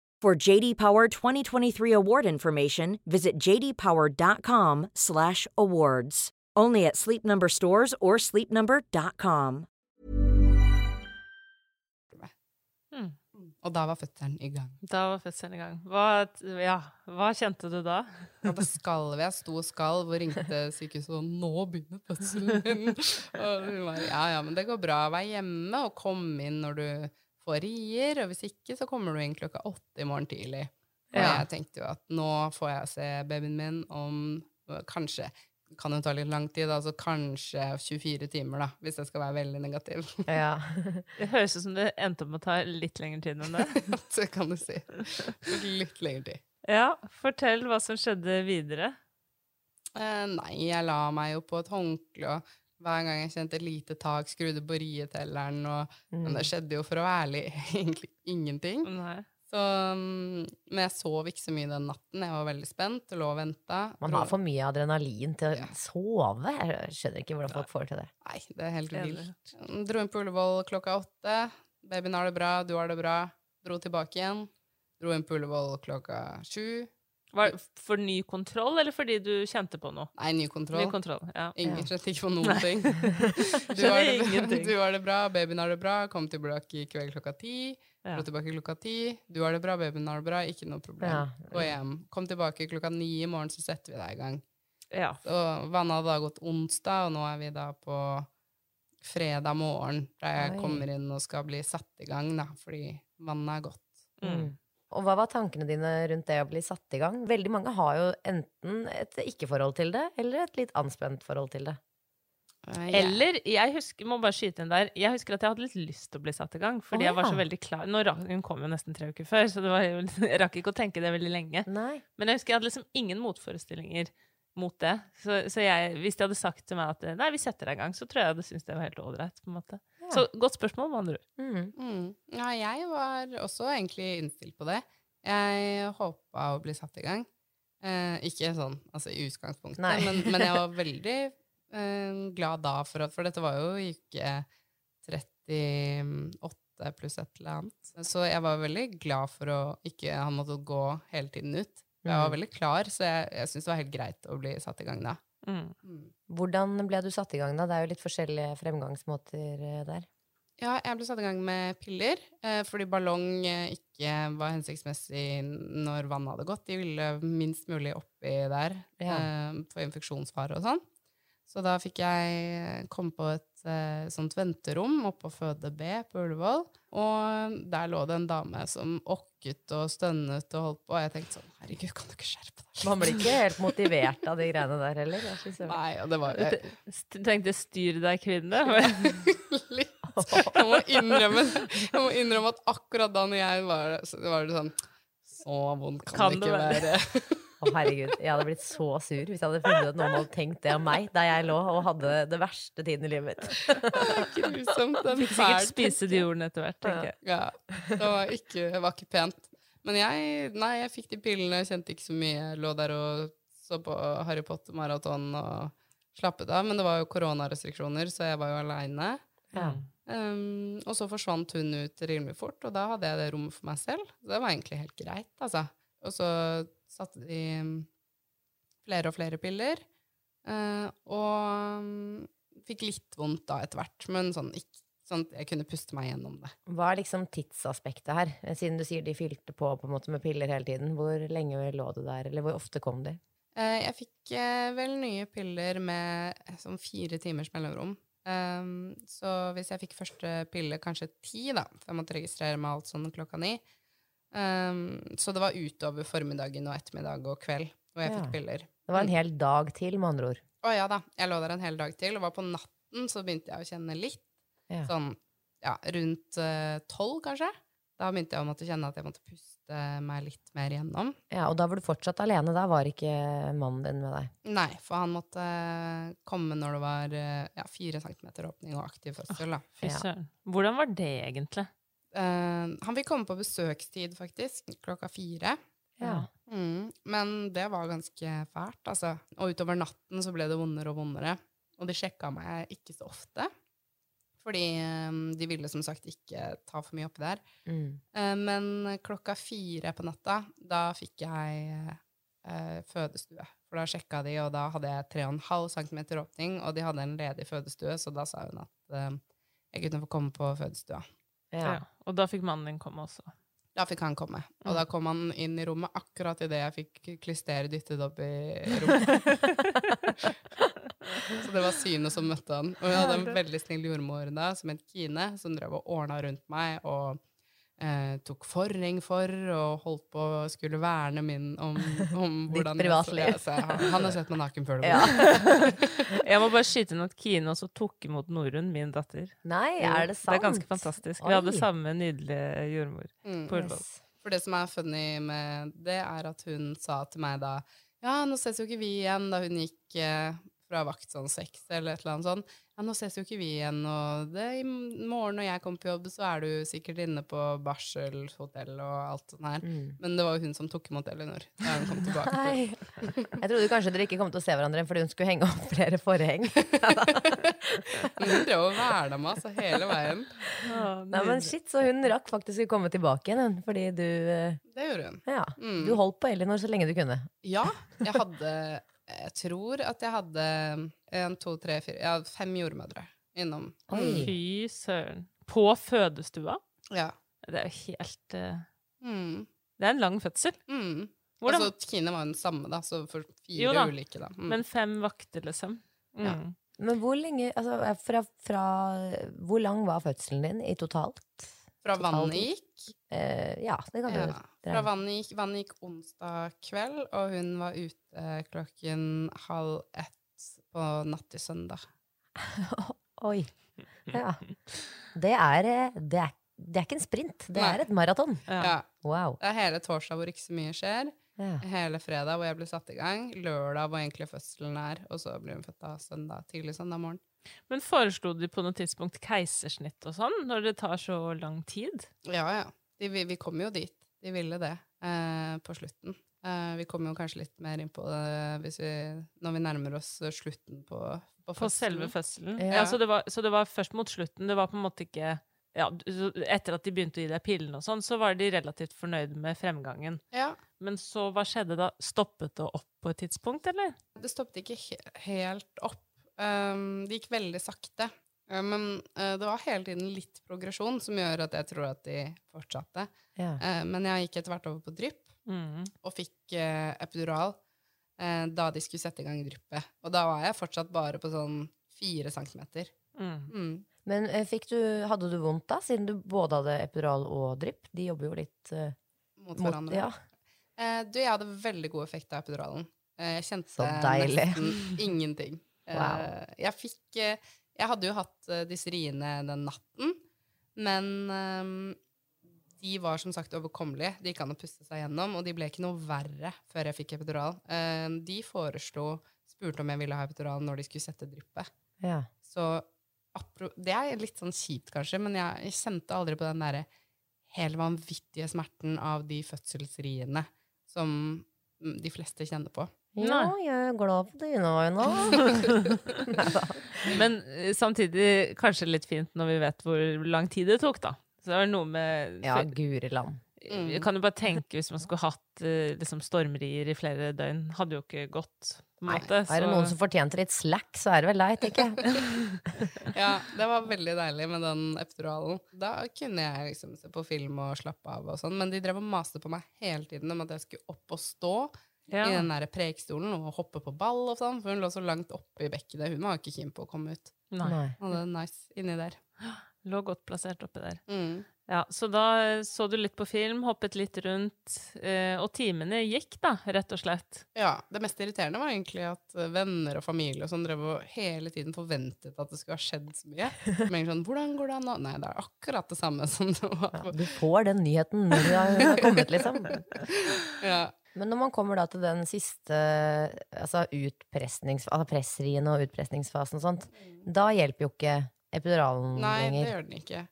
For JD Power 2023 award information, visit jdpower.com/awards. Only at Sleep Number stores or sleepnumber.com. Hmm. Og da var fødselen i gang. Da var fødselen i gang. Hva, ja, hva kjente du da? Ja, da skalv jeg, sto og skalv og ringte sykehuset og 'nå begynner fødselen min'. Og hun var ja ja, men det går bra. Vær hjemme og kom inn når du får rier, og hvis ikke så kommer du inn klokka åtte i morgen tidlig. Og Ja. jeg tenkte jo at nå får jeg se babyen min om kanskje kan jo ta litt lang tid, altså kanskje 24 timer, da, hvis jeg skal være veldig negativ. Ja. Det høres ut som det endte opp med å ta litt lengre tid enn det. det kan du si. Litt lengre tid. Ja, fortell hva som skjedde videre. Eh, nei, jeg la meg jo på et håndkle, og hver gang jeg kjente et lite tak, skrudde på rietelleren, og, men det skjedde jo for å være ærlig egentlig ingenting. Nei. Så, mm, men jeg sov ikke så mye den natten. Jeg var veldig spent og lå og venta. Man har for mye adrenalin til å sove. Jeg skjønner ikke hvordan folk får til det. Nei, det er helt vilt. Dro inn på Ullevål klokka åtte. Babyen har det bra, du har det bra. Dro tilbake igjen. Dro inn på Ullevål klokka sju. Var det for ny kontroll, eller fordi du kjente på noe? Nei, ny kontroll. Ny kontroll, ja. Ingen kjente ikke på noen ting. Du har, det, du har det bra, babyen har det bra. Kom tilbake i kveld klokka ti. Ja. Dro tilbake klokka ti. Du har det bra, babyen har det bra. Ikke noe problem. Ja. Gå hjem. Kom tilbake klokka ni i morgen, så setter vi deg i gang. Ja. Så vannet hadde da gått onsdag, og nå er vi da på fredag morgen, der jeg Oi. kommer inn og skal bli satt i gang, da, fordi vannet er gått. Mm. Og hva var tankene dine rundt det å bli satt i gang? Veldig mange har jo enten et ikke-forhold til det, eller et litt anspent forhold til det. Eh, jeg- Eller, jeg husker, må bare skyte inn der, jeg husker at jeg hadde litt lyst til å bli satt i gang, fordi Å, jeg var så veldig klar. Nå rakk, hun kom jo nesten tre uker før, så det var jeg rakk ikke å tenke det veldig lenge. Nei. Men jeg husker jeg hadde liksom ingen motforestillinger mot det. Så, så jeg, hvis de hadde sagt til meg at nei, vi setter deg i gang, så tror jeg jeg hadde syntes det var helt ålreit. Så godt spørsmål, med andre ord. Mm. Mm. Ja, jeg var også egentlig innstilt på det. Jeg håpa å bli satt i gang. Eh, ikke sånn altså i utgangspunktet, men, men jeg var veldig eh, glad da, for, at, for dette var jo ikke 38 pluss et eller annet. Så jeg var veldig glad for å ikke ha måttet gå hele tiden ut. Jeg var Mm. veldig klar, så jeg, jeg syntes det var helt greit å bli satt i gang da. Mm. Hvordan ble du satt i gang, da? Det er jo litt forskjellige fremgangsmåter eh, der. Ja, jeg ble satt i gang med piller, eh, fordi ballong eh, ikke var hensiktsmessig når vannet hadde gått. De ville minst mulig oppi der Ja. eh, for infeksjonsfare og sånn. Så da fikk jeg komme på et sånt venterom oppe på Føde B på Ullevål. Og der lå det en dame som okket og stønnet og holdt på. Og jeg tenkte sånn, herregud, kan du ikke skjerpe deg? Man blir ikke helt motivert av de greiene der heller. Nei, og det var jeg, Du Tenkte 'styr deg, kvinne'. litt. Jeg må innrømme, jeg må innrømme at akkurat da når jeg var var det sånn Så vondt kan, Kan det det ikke være? være. Å, herregud. Jeg hadde blitt så sur hvis jeg hadde funnet ut at noen hadde tenkt det om meg da jeg lå og hadde det verste tiden i livet mitt. Grusomt. Den Fikk sikkert spise de ordene etter hvert, tenker jeg. Ja, det var ikke, var ikke pent. Men jeg, nei, jeg fikk de pillene, kjente ikke så mye. Jeg lå der og så på Harry Potter-maraton og slappet av. Men det var jo koronarestriksjoner, så jeg var jo aleine. Ja. Um, og så forsvant hun ut rimelig fort, og da hadde jeg det rommet for meg selv. Så det var egentlig helt greit, altså. Og så satte de um, flere og flere piller. eh, og um, fikk litt vondt da etter hvert, men sånn, ikke, sånn at jeg kunne puste meg gjennom det. Hva er liksom tidsaspektet her? Eh, Siden du sier de fylte på på måte med piller hele tiden. Hvor lenge lå du der, eller hvor ofte kom de? Eh, jeg fikk vel nye piller med sånn fire timers mellomrom. Så hvis jeg fikk første pille kanskje ti, da, for jeg måtte registrere meg alt sånn klokka ni. Um, så det var utover formiddagen og ettermiddag og kveld hvor jeg Ja. fikk piller. Det var en hel dag til, med andre ord. Å ja da, jeg lå der en hel dag til, og var på natten så begynte jeg å kjenne litt. Ja. Sånn ja, rundt tolv, tolv, kanskje. Da begynte jeg å måtte kjenne at jeg måtte puste meg litt mer gjennom. Ja, og da var du fortsatt alene. Da var ikke mannen din med deg. Nei, for han måtte komme når det var eh, ja, fire centimeter åpning og aktiv fødsel. Da. Ja. Hvordan var det egentlig? Eh, han fikk komme på besøkstid, faktisk, klokka fire. Ja. Mm, men det var ganske fælt, altså. Og utover natten så ble det vondere og vondere. Og de sjekka meg ikke så ofte. Fordi eh, de ville som sagt ikke ta for mye oppi der. Mm. Eh, men klokka fire på natta, da fikk jeg eh, fødestue. For da sjekka de, og da hadde jeg 3,5 cm åpning, og de hadde en ledig fødestue, så da sa hun at jeg kunne få komme på fødestua. Ja. Og da fikk mannen din komme også. Da fikk han komme. Og Mm. da kom han inn i rommet akkurat idet jeg fikk klyster dyttet opp i rommet. så det var synet som møtte han. Og jeg hadde en veldig snill jordmor da, som het Kine, som drev og ordna rundt meg og eh, tok forring for og holdt på å skulle verne min om, om hvordan jeg- privatliv. Ja, så jeg, han, har sett meg naken før. det Ja. Jeg må bare skyte inn at Kine også tok imot Norunn, min datter. Nei, er det sant? Det er ganske fantastisk. Vi hadde samme nydelige jordmor Mm. på Ullevål. Yes. For det som er funny med det, er at hun sa til meg da Ja, nå ses jo ikke vi igjen, da hun gikk eh, fra vakt sånn seks eller et eller annet sånn. Ja, nå ses jo ikke vi igjen, og det, i morgen når jeg kommer på jobb, så er du sikkert inne på barselhotell og alt sånt her. Mm. Men det var jo hun som tok imot Elinor da hun kom tilbake. til Nei. Jeg trodde kanskje dere ikke kom til å se hverandre fordi hun skulle henge opp flere forheng. Men hun drev og verna meg altså, hele veien. Nei, men shit, Så hun rakk faktisk å komme tilbake igjen, hun, fordi du eh, Det gjorde hun. Ja. Mm. Du holdt på Elinor så lenge du kunne. Ja, jeg hadde Jeg tror at jeg hadde en, to, tre, fire Ja, fem jordmødre innom. Oi. Fy søren. På fødestua? Ja. Det er jo helt uh... Mm. Det er en lang fødsel. Mm. Hvordan? Altså, Kine var den samme, da, så for fire Jo da, ulike, da. Mm. Men fem vakter, liksom. Mm. Ja. Men hvor lenge altså, fra, fra, Hvor lang var fødselen din i totalt? Fra Totalt vannet gikk Eh, ja, det kan du ja. Fra vannet gikk, vannet gikk onsdag kveld, og hun var ute klokken halv ett på natt til søndag. Oi. Ja. Det er, eh, det er Det er ikke en sprint, det Nei. er et maraton. Ja. Wow. Det er hele torsdag hvor ikke så mye skjer. Ja. Hele fredag hvor jeg blir satt i gang. Lørdag hvor egentlig fødselen er. Og så blir hun født da søndag, tidlig søndag morgen. Men foreslo de på noe tidspunkt keisersnitt og sånn, når det tar så lang tid? Ja, ja. De, vi, vi kom jo dit. De ville det eh, på slutten. Eh, vi kommer jo kanskje litt mer inn på det hvis vi, når vi nærmer oss slutten på, på, På selve fødselen? Ja. Ja, så, det var, så det var først mot slutten. Det var på en måte ikke ja, Etter at de begynte å gi deg pillene og sånn, så var de relativt fornøyde med fremgangen. Ja. Men så hva skjedde da? Stoppet det opp på et tidspunkt, eller? Det stoppet ikke he helt opp. Um, det gikk veldig sakte. Uh, men uh, det var hele tiden litt progresjon som gjør at jeg tror at de fortsatte. Ja. Uh, men jeg gikk etter hvert over på drypp, Mm. og fikk eh, epidural eh, da de skulle sette i gang dryppet. Og da var jeg fortsatt bare på sånn fire centimeter. Mm. Mm. Men eh, fikk du, hadde du vondt da, siden du både hadde epidural og drypp? De jobber jo litt eh, Mot mot hverandre. Ja. Eh, du, jeg hadde veldig god effekt av epiduralen. Eh, jeg kjente Så nesten ingenting. Eh, Wow. jeg fikk eh, Jeg hadde jo hatt eh, disse riene den natten, men eh, de var som sagt overkommelige. De gikk an å puste seg gjennom, og de ble ikke noe verre før jeg fikk epidural. Eh, de foreslo Spurte om jeg ville ha epidural når de skulle sette dryppet. ja. Så apro det er litt sånn kjipt, kanskje, men jeg, kjente aldri på den derre helt vanvittige smerten av de fødselsriene som de fleste kjenner på. Ja, jeg er glad på dine vegne. Men eh, samtidig kanskje litt fint når vi vet hvor lang tid det tok, da. Så det var noe med Ja, Gureland. Mm. Jeg kan jo bare tenke hvis man skulle hatt eh, liksom stormrier i flere døgn. Hadde jo ikke gått, på Nei, måte. er det noen som fortjente litt slack, så er det vel deg, tenker jeg. Ja, det var veldig deilig med den epiduralen. Da kunne jeg liksom se på film og slappe av og sånn, men de drev og maste på meg hele tiden om at jeg skulle opp og stå ja. i den der prekestolen og hoppe på ball og sånn, for hun lå så langt oppe i bekkenet. Hun var ikke keen på å komme ut. Nei. Nei. Hadde det nice inni der. Lå godt plassert oppi der. Mm. Ja, Så da eh, så du litt på film, hoppet litt rundt, eh, og timene gikk, da, rett og slett. Ja, det mest irriterende var egentlig at eh, venner og familie og sånn drev og hele tiden forventet at det skulle ha skjedd så mye. Men sånn, hvordan går det an nå? Nei, det er akkurat det samme som det var. Ja, du får den nyheten når du har kommet, liksom. Ja. Men når man kommer da til den siste altså altså pressriene og utpressningsfasen og sånt, da hjelper jo ikke epiduralen Nei, det gjør den ikke.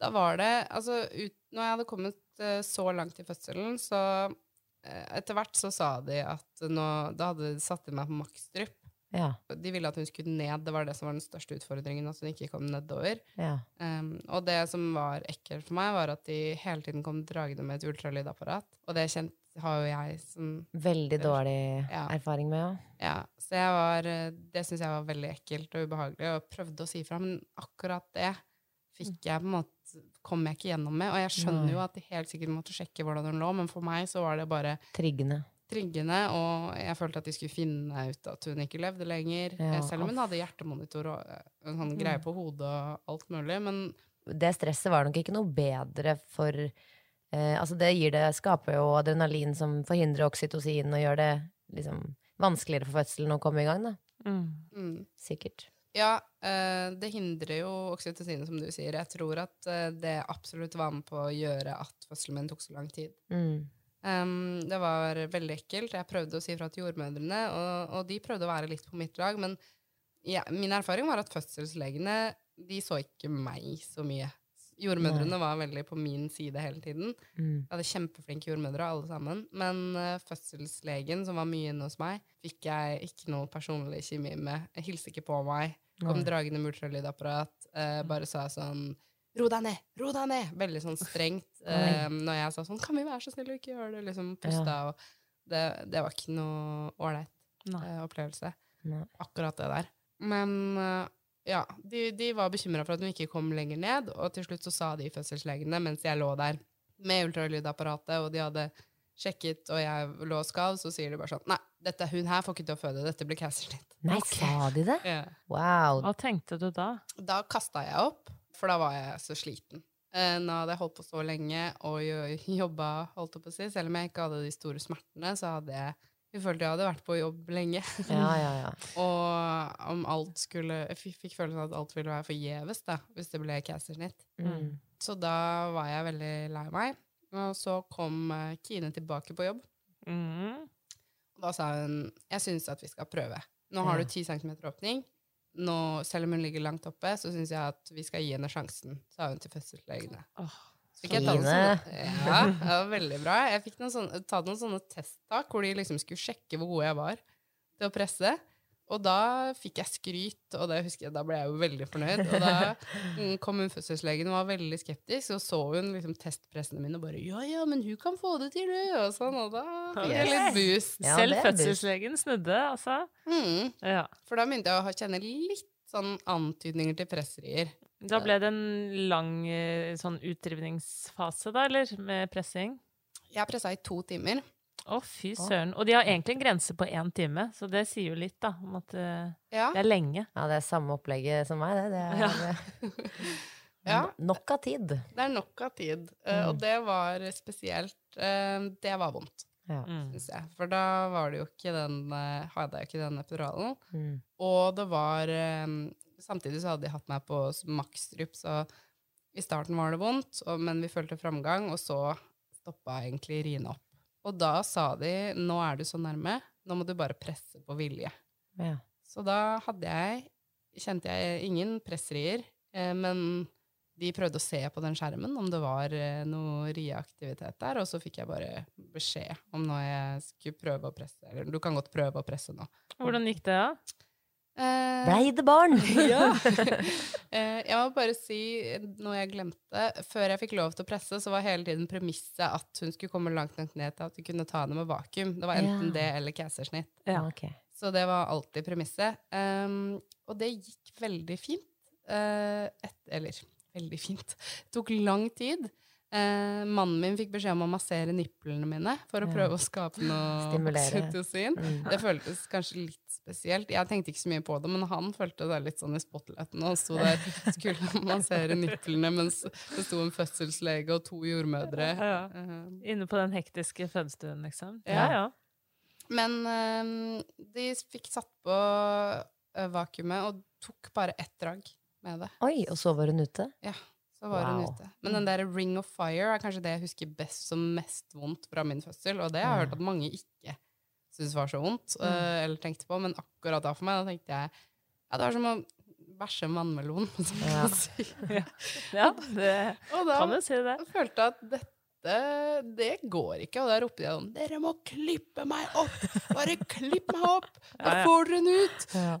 Da var det Altså, ut, når jeg hadde kommet uh, så langt i fødselen, så uh, Etter hvert så sa de at nå Da hadde de satt i meg på maksdrypp. Ja, De ville at hun skulle ned. Det var det som var den største utfordringen, at hun ikke kom nedover. ja. Um, og det som var ekkelt for meg, var at de hele tiden kom dragende med et ultralydapparat. Og det kjent, har jo jeg som Veldig dårlig Ja. erfaring med, ja. Ja, så var, eh, det syns jeg var veldig ekkelt og ubehagelig, og prøvde å si fra, men akkurat det fikk jeg på en måte kom jeg ikke gjennom med. Og jeg skjønner jo at de helt sikkert måtte sjekke hvordan hun lå, men for meg så var det bare Triggende. triggende, og jeg følte at de skulle finne ut at hun ikke levde lenger. Ja, eh, selv om hun hadde hjertemonitor og eh, en sånn greie på hodet og alt mulig. Men Det stresset var nok ikke noe bedre for eh, Altså, det gir det Skaper jo adrenalin som forhindrer oksytocin og gjør det liksom vanskeligere for fødselen å komme i gang, da. Mm. mm, Sikkert. ja, eh, det hindrer jo oksytocinet, som du sier. Jeg tror at eh, det absolutt var med på å gjøre at fødselen min tok så lang tid. Mm. Um, det var veldig ekkelt. Jeg prøvde å si fra til jordmødrene, og, og de prøvde å være litt på mitt lag, men ja, min erfaring var at fødselslegene de så ikke meg så mye. Jordmødrene var veldig på min side hele tiden. Mm. Jeg hadde kjempeflinke jordmødre, alle sammen. Men uh, fødselslegen, som var mye inne hos meg, fikk jeg ikke noe personlig kjemi med. Jeg hilste ikke på meg. Kom dragende med ultralydapparat. Uh, bare sa sånn Ro deg ned! Ro deg ned! Veldig sånn strengt. Uh, når jeg sa sånn Kan vi være så snille å ikke gjøre det? Liksom pusta og det, det var ikke noe ålreit opplevelse. Nei. Akkurat det der. Men ja, de, de var bekymra for at hun ikke kom lenger ned, og til slutt så sa de fødselslegene mens jeg lå der med ultralydapparatet, og de hadde sjekket, og jeg lå og skalv, så sier de bare sånn Nei, dette, hun her får ikke til å føde, dette blir keisersnitt. Nei, sa de det? Ja. Wow. Hva tenkte du da? Da kasta jeg opp, for da var jeg så sliten. Eh, Nå hadde jeg holdt på så lenge og jo- jobba, holdt jeg på å si. Selv om jeg ikke hadde de store smertene, så hadde jeg jeg følte jeg hadde vært på jobb lenge. Ja, ja, ja. og om alt skulle Jeg fikk, følelsen av at alt ville være forgjeves da, hvis det ble keisersnitt. Mm. Så da var jeg veldig lei meg. Og så kom eh, Kine tilbake på jobb. Mm. Og da sa hun jeg syns at vi skal prøve. Nå har du 10 cm åpning. Nå, selv om hun ligger langt oppe, så syns jeg at vi skal gi henne sjansen, sa hun til fødselslegene. Åh, Så fikk jeg tatt noen sånne, ja, det var veldig bra. Jeg fikk noen sånne, tatt noen sånne testtak hvor de liksom skulle sjekke hvor god jeg var til å presse. Og da fikk jeg skryt, og det husker jeg, da ble jeg jo veldig fornøyd. Og da kom hun fødselslegen og var veldig skeptisk, og så hun liksom testpressene mine og bare 'ja, ja, men hun kan få det til, det', og sånn, og da fikk jeg litt boost. Ja, Selv fødselslegen snudde, altså. Mm, Ja. for da begynte jeg å kjenne litt sånn antydninger til presserier. Da ble det en lang eh, sånn utdrivningsfase, da, eller? Med pressing? Jeg pressa i to timer. Å, fy søren. Og de har egentlig en grense på én time, så det sier jo litt, da, om at eh, Ja. det er lenge. Ja, det er samme opplegget som meg, det. det er, Ja. ja. Nok av tid. Det er nok av tid. eh, Mm. Og det var spesielt Det var vondt, Ja. Mm. syns jeg. For da var det jo ikke den Hadde jeg ikke den epiduralen. Mm. Og det var Samtidig så hadde de hatt meg på maksdrypp, så i starten var det vondt, og, men vi følte framgang, og så stoppa egentlig riene opp. Og da sa de nå er du så nærme, nå må du bare presse på vilje. Ja. Så da hadde jeg Kjente jeg ingen pressrier, eh, men de prøvde å se på den skjermen om det var eh, noe rieaktivitet der, og så fikk jeg bare beskjed om når jeg skulle prøve å presse. Eller du kan godt prøve å presse nå. Hvordan gikk det, da? Eh, Blei det barn? ja. Eh, jeg må bare si noe jeg glemte. Før jeg fikk lov til å presse, så var hele tiden premisset at hun skulle komme langt nok ned til at vi kunne ta henne med vakuum. Det var enten Ja. det eller keisersnitt. Ja. okay. Så det var alltid premisset. Um, og det gikk veldig fint. Uh, et, eller veldig fint. Det tok lang tid. Eh, mannen min fikk beskjed om å massere nipplene mine for å Ja. prøve å skape noe Stimulere. oksytocin. Mm. Det føltes kanskje litt spesielt. Jeg tenkte ikke så mye på det, men han følte det litt sånn i spotlighten. Og han sto der skulle massere nipplene mens det sto en fødselslege og to jordmødre. Ja. Eh, Inne på den hektiske fødestuen, liksom? Ja. Ja, ja. Men eh, de fikk satt på eh, vakuumet og tok bare ett drag med det. Oi, og så var hun ute? Så var hun ute. Men den der Ring of Fire er kanskje det jeg husker best som mest vondt fra min fødsel. Og det har jeg hørt at mange ikke syntes var så vondt, mm. eller tenkte på. Men akkurat da for meg, da tenkte jeg ja, det var som å bæsje vannmelon. Ja. ja det da kan du si det. jeg følte at dette det går ikke. Og da ropte jeg sånn Dere må klippe meg opp! Bare klipp meg opp! Da får dere den ut! Ja.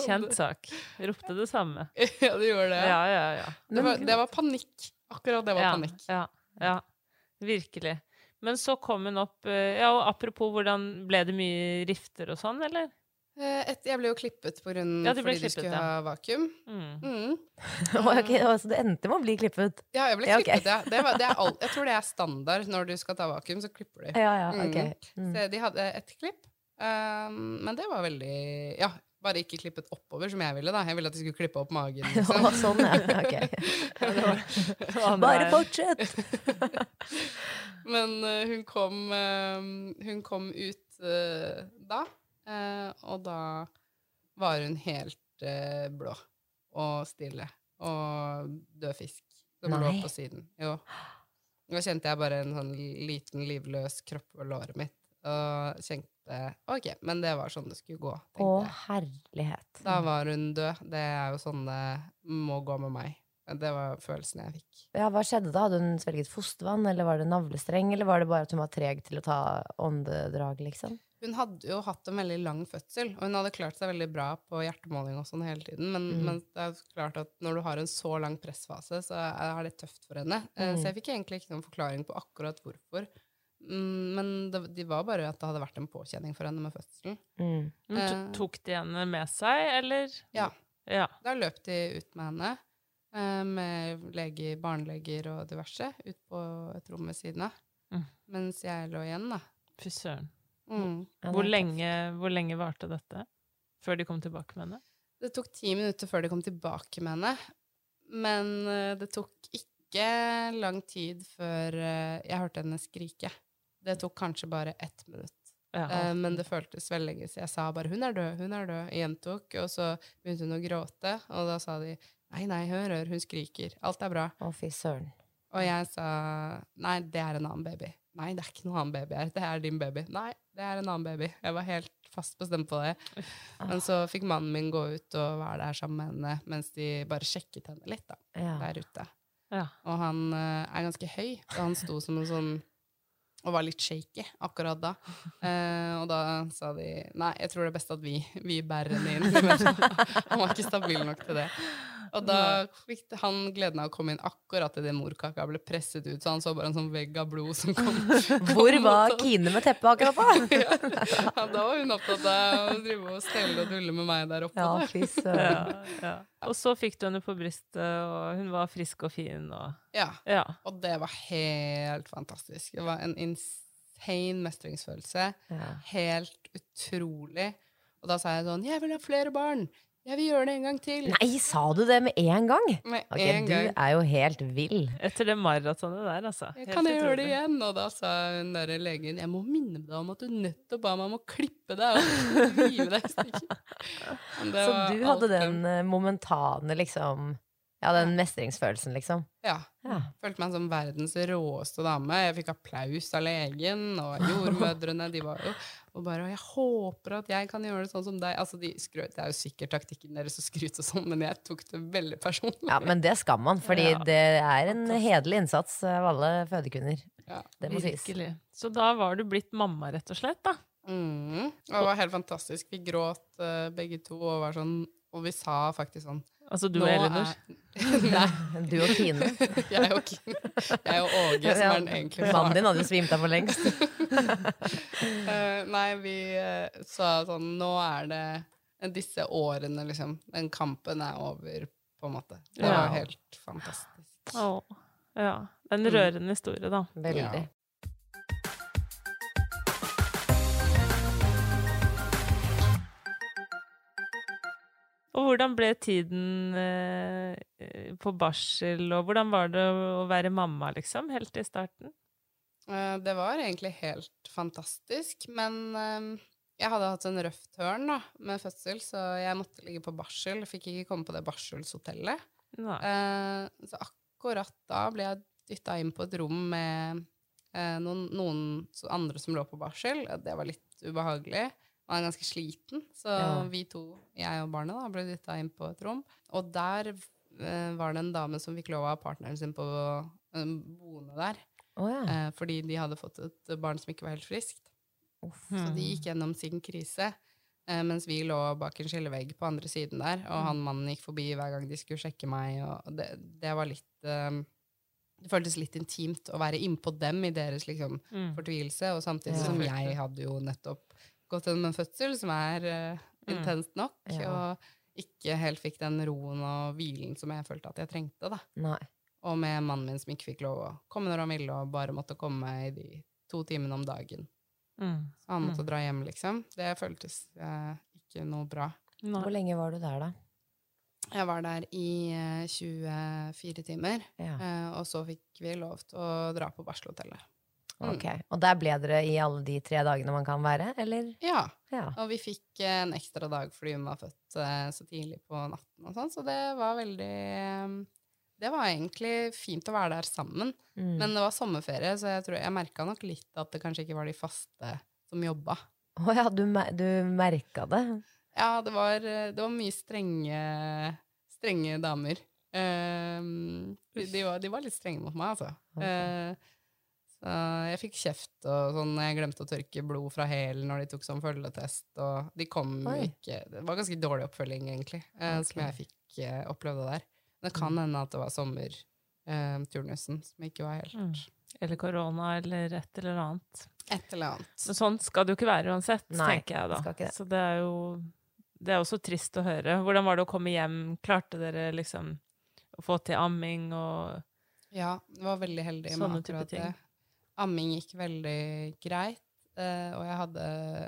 Kjent sak. Ropte det samme. ja, du gjorde det. Ja, ja, ja. Det var, det var panikk. Akkurat det var ja, panikk. Ja, ja. Virkelig. Men så kom hun opp eh, Ja, og apropos, hvordan ble det mye rifter og sånn, eller? Eh, Et, jeg ble jo klippet på grunn, Ja, fordi klippet, de skulle ja. ha vakuum. Mm. Mm. okay, Så du endte med å bli klippet? Ja, jeg ble Ja, klippet, ja. Det var, det er all, jeg tror det er standard når du skal ta vakuum, så klipper de. Ja, ja, ok. Mm. Så de hadde et klipp, um, men det var veldig Ja, bare ikke klippet oppover, som jeg ville. da. Jeg ville at de skulle klippe opp magen. Liksom. sånn, ja. Ok. Ja, det var, Bare fortsett! Men uh, hun kom, uh, hun kom ut uh, da, og da var hun helt eh, blå og stille og død fisk som lå på siden. Jo. Da kjente jeg bare en sånn liten, livløs kropp på låret mitt. og kjente ok, men det var sånn det skulle gå. Å, herlighet. Da var hun død. Det er jo sånn det må gå med meg. Det var følelsen jeg fikk. Ja, hva skjedde da? Hadde hun svelget fostervann, eller var det navlestreng, eller var det bare at hun var treg til å ta åndedrag, liksom? Hun hadde jo hatt en veldig lang fødsel, og hun hadde klart seg veldig bra på hjertemåling og sånn hele tiden, men, Mm. men det er jo klart at når du har en så lang pressfase, så er det tøft for henne. Eh, Mm. Så jeg fikk egentlig ikke noen forklaring på akkurat hvorfor. Mm, Men det, de var bare at det hadde vært en påkjenning for henne med fødselen. Mm. Men Eh. to- Tok de henne med seg, eller? Ja. Ja. Da løp de ut med henne, eh, med leger, barneleger og diverse, ut på et rom ved siden av. Mm. Mens jeg lå igjen, da. Fy søren. Mm. Hvor lenge, hvor lenge varte dette? Før de kom tilbake med henne? Det tok ti minutter før de kom tilbake med henne. Men eh, det tok ikke lang tid før eh, jeg hørte henne skrike. Det tok kanskje bare ett minutt. Ja. Eh, men det føltes veldig lenge, så jeg sa bare 'hun er død', 'hun er død'. Gjentok, og så begynte hun å gråte, og da sa de 'nei, nei, hør, hør, hun skriker'. Alt er bra. Å, fy søren. Og jeg sa 'nei, det er en annen baby'. 'Nei, det er ikke noen annen baby her. Det er din baby'. 'Nei, det er en annen baby'. Jeg var helt fast bestemt på det. Men så fikk mannen min gå ut og være der sammen med henne mens de bare sjekket henne litt, da, Ja. der ute. Ja. Og han uh, er ganske høy, så han sto som en sånn og var litt shaky akkurat da. Eh, og da sa de nei, jeg tror det er best at vi, vi bærer henne inn. Han var ikke stabil nok til det. Og da fikk han gleden av å komme inn akkurat idet morkaka ble presset ut, så han så bare en sånn vegg av blod som kom. Hvor var. Kine med teppet akkurat da? ja, da var hun opptatt av å drive og stelle og dulle med meg der oppe. Ja. Ja, ja. Og så fikk du henne på brystet, og hun var frisk og fin. Og, Ja. ja. Og det var helt fantastisk. Det var en insane mestringsfølelse. Ja. Helt utrolig. Og da sa jeg sånn 'Jeg vil ha flere barn! Jeg vil gjøre det en gang til!' Nei, sa du det med en gang? Med okay, en du gang. er jo helt vill. Etter det maratonet der, altså. Jeg kan jeg gjøre det igjen? Og da sa hun der legen 'Jeg må minne deg om at du nettopp ba meg om å klippe deg og rive deg i stykker'. Så du alt hadde den eh, momentane, liksom Ja, den mestringsfølelsen, liksom. Ja. Ja. Følte meg som verdens råeste dame. Jeg fikk applaus av legen, og jordmødrene de var jo og bare og 'Jeg håper at jeg kan gjøre det sånn som deg'. Altså, de skrøt, Det er jo sikkert taktikken deres å skryte og sånn, men jeg tok det veldig personlig. Ja, men det skal man, fordi Ja. det er en hederlig innsats av alle fødekvinner. Ja. Det må sies. Så da var du blitt mamma, rett og slett, da. Mm. Og det var helt fantastisk. Vi gråt uh, begge to, og var sånn Og vi sa faktisk sånn Altså du og Elinor. er- Nei, Du og Kine. jeg og Kine. Jeg og Åge, som er den egentlige Mannen din hadde jo svimt av for lengst. Eh, nei, vi uh, sa sånn Nå er det disse årene, liksom. Den kampen er over, på en måte. Det Ja. var helt fantastisk. Å, ja. Det er en rørende historie, da. Veldig. Og hvordan ble tiden eh, på barsel, og hvordan var det å være mamma, liksom, helt i starten? Eh, det var egentlig helt fantastisk, men eh, jeg hadde hatt en røff tørn da, med fødsel, så jeg måtte ligge på barsel. Fikk ikke komme på det barselshotellet. Eh, så akkurat da ble jeg dytta inn på et rom med eh, noen, noen andre som lå på barsel. Det var litt ubehagelig. Man er ganske sliten, så Ja. vi to, jeg og barnet, da, ble dytta inn på et rom. Og der eh, var det en dame som fikk lov av partneren sin på å boende der. Å ja. Eh, fordi de hadde fått et barn som ikke var helt friskt. Så de gikk gjennom sin krise. Eh, mens vi lå bak en skillevegg på andre siden der, og han mannen gikk forbi hver gang de skulle sjekke meg, og det, det var litt eh, Det føltes litt intimt å være innpå dem i deres liksom, Mm. fortvilelse, og samtidig Ja. som jeg hadde jo nettopp gått gjennom en fødsel som er eh, Mm. intenst nok, Ja. og ikke helt fikk den roen og hvilen som jeg følte at jeg trengte, da. Nei. Og med mannen min som ikke fikk lov å komme når han ville, og bare måtte komme i de to timene om dagen. Mm. Så han måtte dra hjem, liksom. Det føltes eh, ikke noe bra. Nei. Hvor lenge var du der, da? Jeg var der i eh, 24 timer, Ja. eh, og så fikk vi lov til å dra på barselhotellet. Mm. Ok. Og der ble dere i alle de tre dagene man kan være, eller? Ja, Ja. og vi fikk eh, en ekstra dag fordi hun var født eh, så tidlig på natten og sånn, så det var veldig eh, Det var egentlig fint å være der sammen. Mm. Men det var sommerferie, så jeg, tror- jeg merka nok litt at det kanskje ikke var de faste som jobba. Å ja, du, du merka det? Ja, det var, det var mye strenge, strenge damer. Ehm, de, var, de var litt strenge mot meg, altså. Okay. Uh, så jeg fikk kjeft og sånn. Jeg glemte å tørke blod fra hælen når de tok sånn følgetest. Og de kom Oi. ikke Det var ganske dårlig oppfølging, egentlig, eh, som jeg fikk uh, oppleve der. Det kan hende at det var sommerturnusen som ikke var helt Mm. Eller korona, eller et eller annet. et eller annet. Men sånn skal det jo ikke være uansett, Nei, tenker jeg da. skal ikke det. Så det er jo Det er også trist å høre. Hvordan var det å komme hjem? Klarte dere liksom å få til amming og Ja, det var veldig heldig Sånne type ting. det. Amming gikk veldig greit, eh, og jeg hadde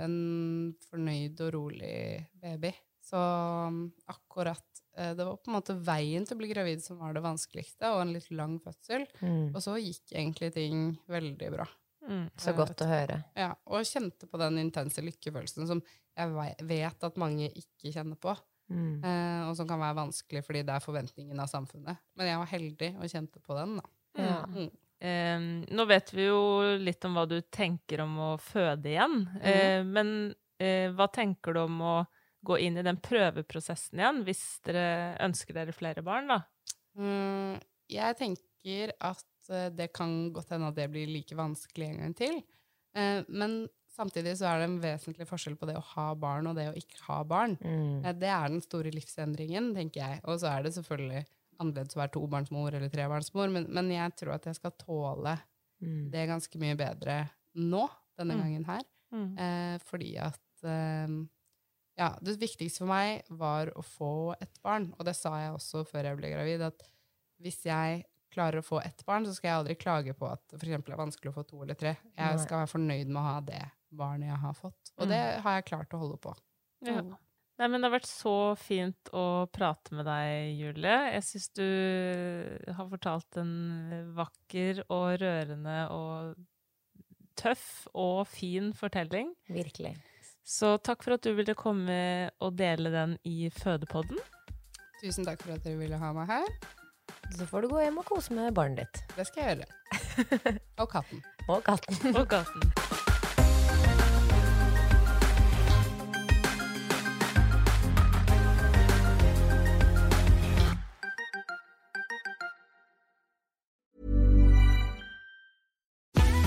en fornøyd og rolig baby. Så akkurat eh, Det var på en måte veien til å bli gravid som var det vanskeligste, og en litt lang fødsel. Mm. Og så gikk egentlig ting veldig bra. mm. Så godt å høre. Ja, og kjente på den intense lykkefølelsen som jeg vet at mange ikke kjenner på. Mm. Eh, og som kan være vanskelig fordi det er forventningen av samfunnet. Men jeg var heldig og kjente på den, da. Ja. Mm. Eh, nå vet vi jo litt om hva du tenker om å føde igjen. Eh, men eh, hva tenker du om å gå inn i den prøveprosessen igjen, hvis dere ønsker dere flere barn, da? Mm, jeg tenker at eh, det kan godt hende at det blir like vanskelig en gang til. Eh, men samtidig så er det en vesentlig forskjell på det å ha barn og det å ikke ha barn. Mm. Eh, det er den store livsendringen, tenker jeg. Og så er det selvfølgelig annerledes å være tobarnsmor eller trebarnsmor, men, men jeg tror at jeg skal tåle Mm. det ganske mye bedre nå, denne Mm. gangen her. Mm. Eh, fordi at Ja, det viktigste for meg var å få et barn, og det sa jeg også før jeg ble gravid, at hvis jeg klarer å få ett barn, så skal jeg aldri klage på at for det er vanskelig å få to eller tre. Jeg skal være fornøyd med å ha det barnet jeg har fått. Og Mm. det har jeg klart å holde på. Ja. Mm. Nei, men det har vært så fint å prate med deg, Julie. Jeg syns du har fortalt en vakker og rørende og tøff og fin fortelling. Virkelig. Så takk for at du ville komme og dele den i Fødepodden. Tusen takk for at dere ville ha meg her. Så får du gå hjem og kose med barnet ditt. Det skal jeg gjøre. Og katten. Og katten. Og gaten.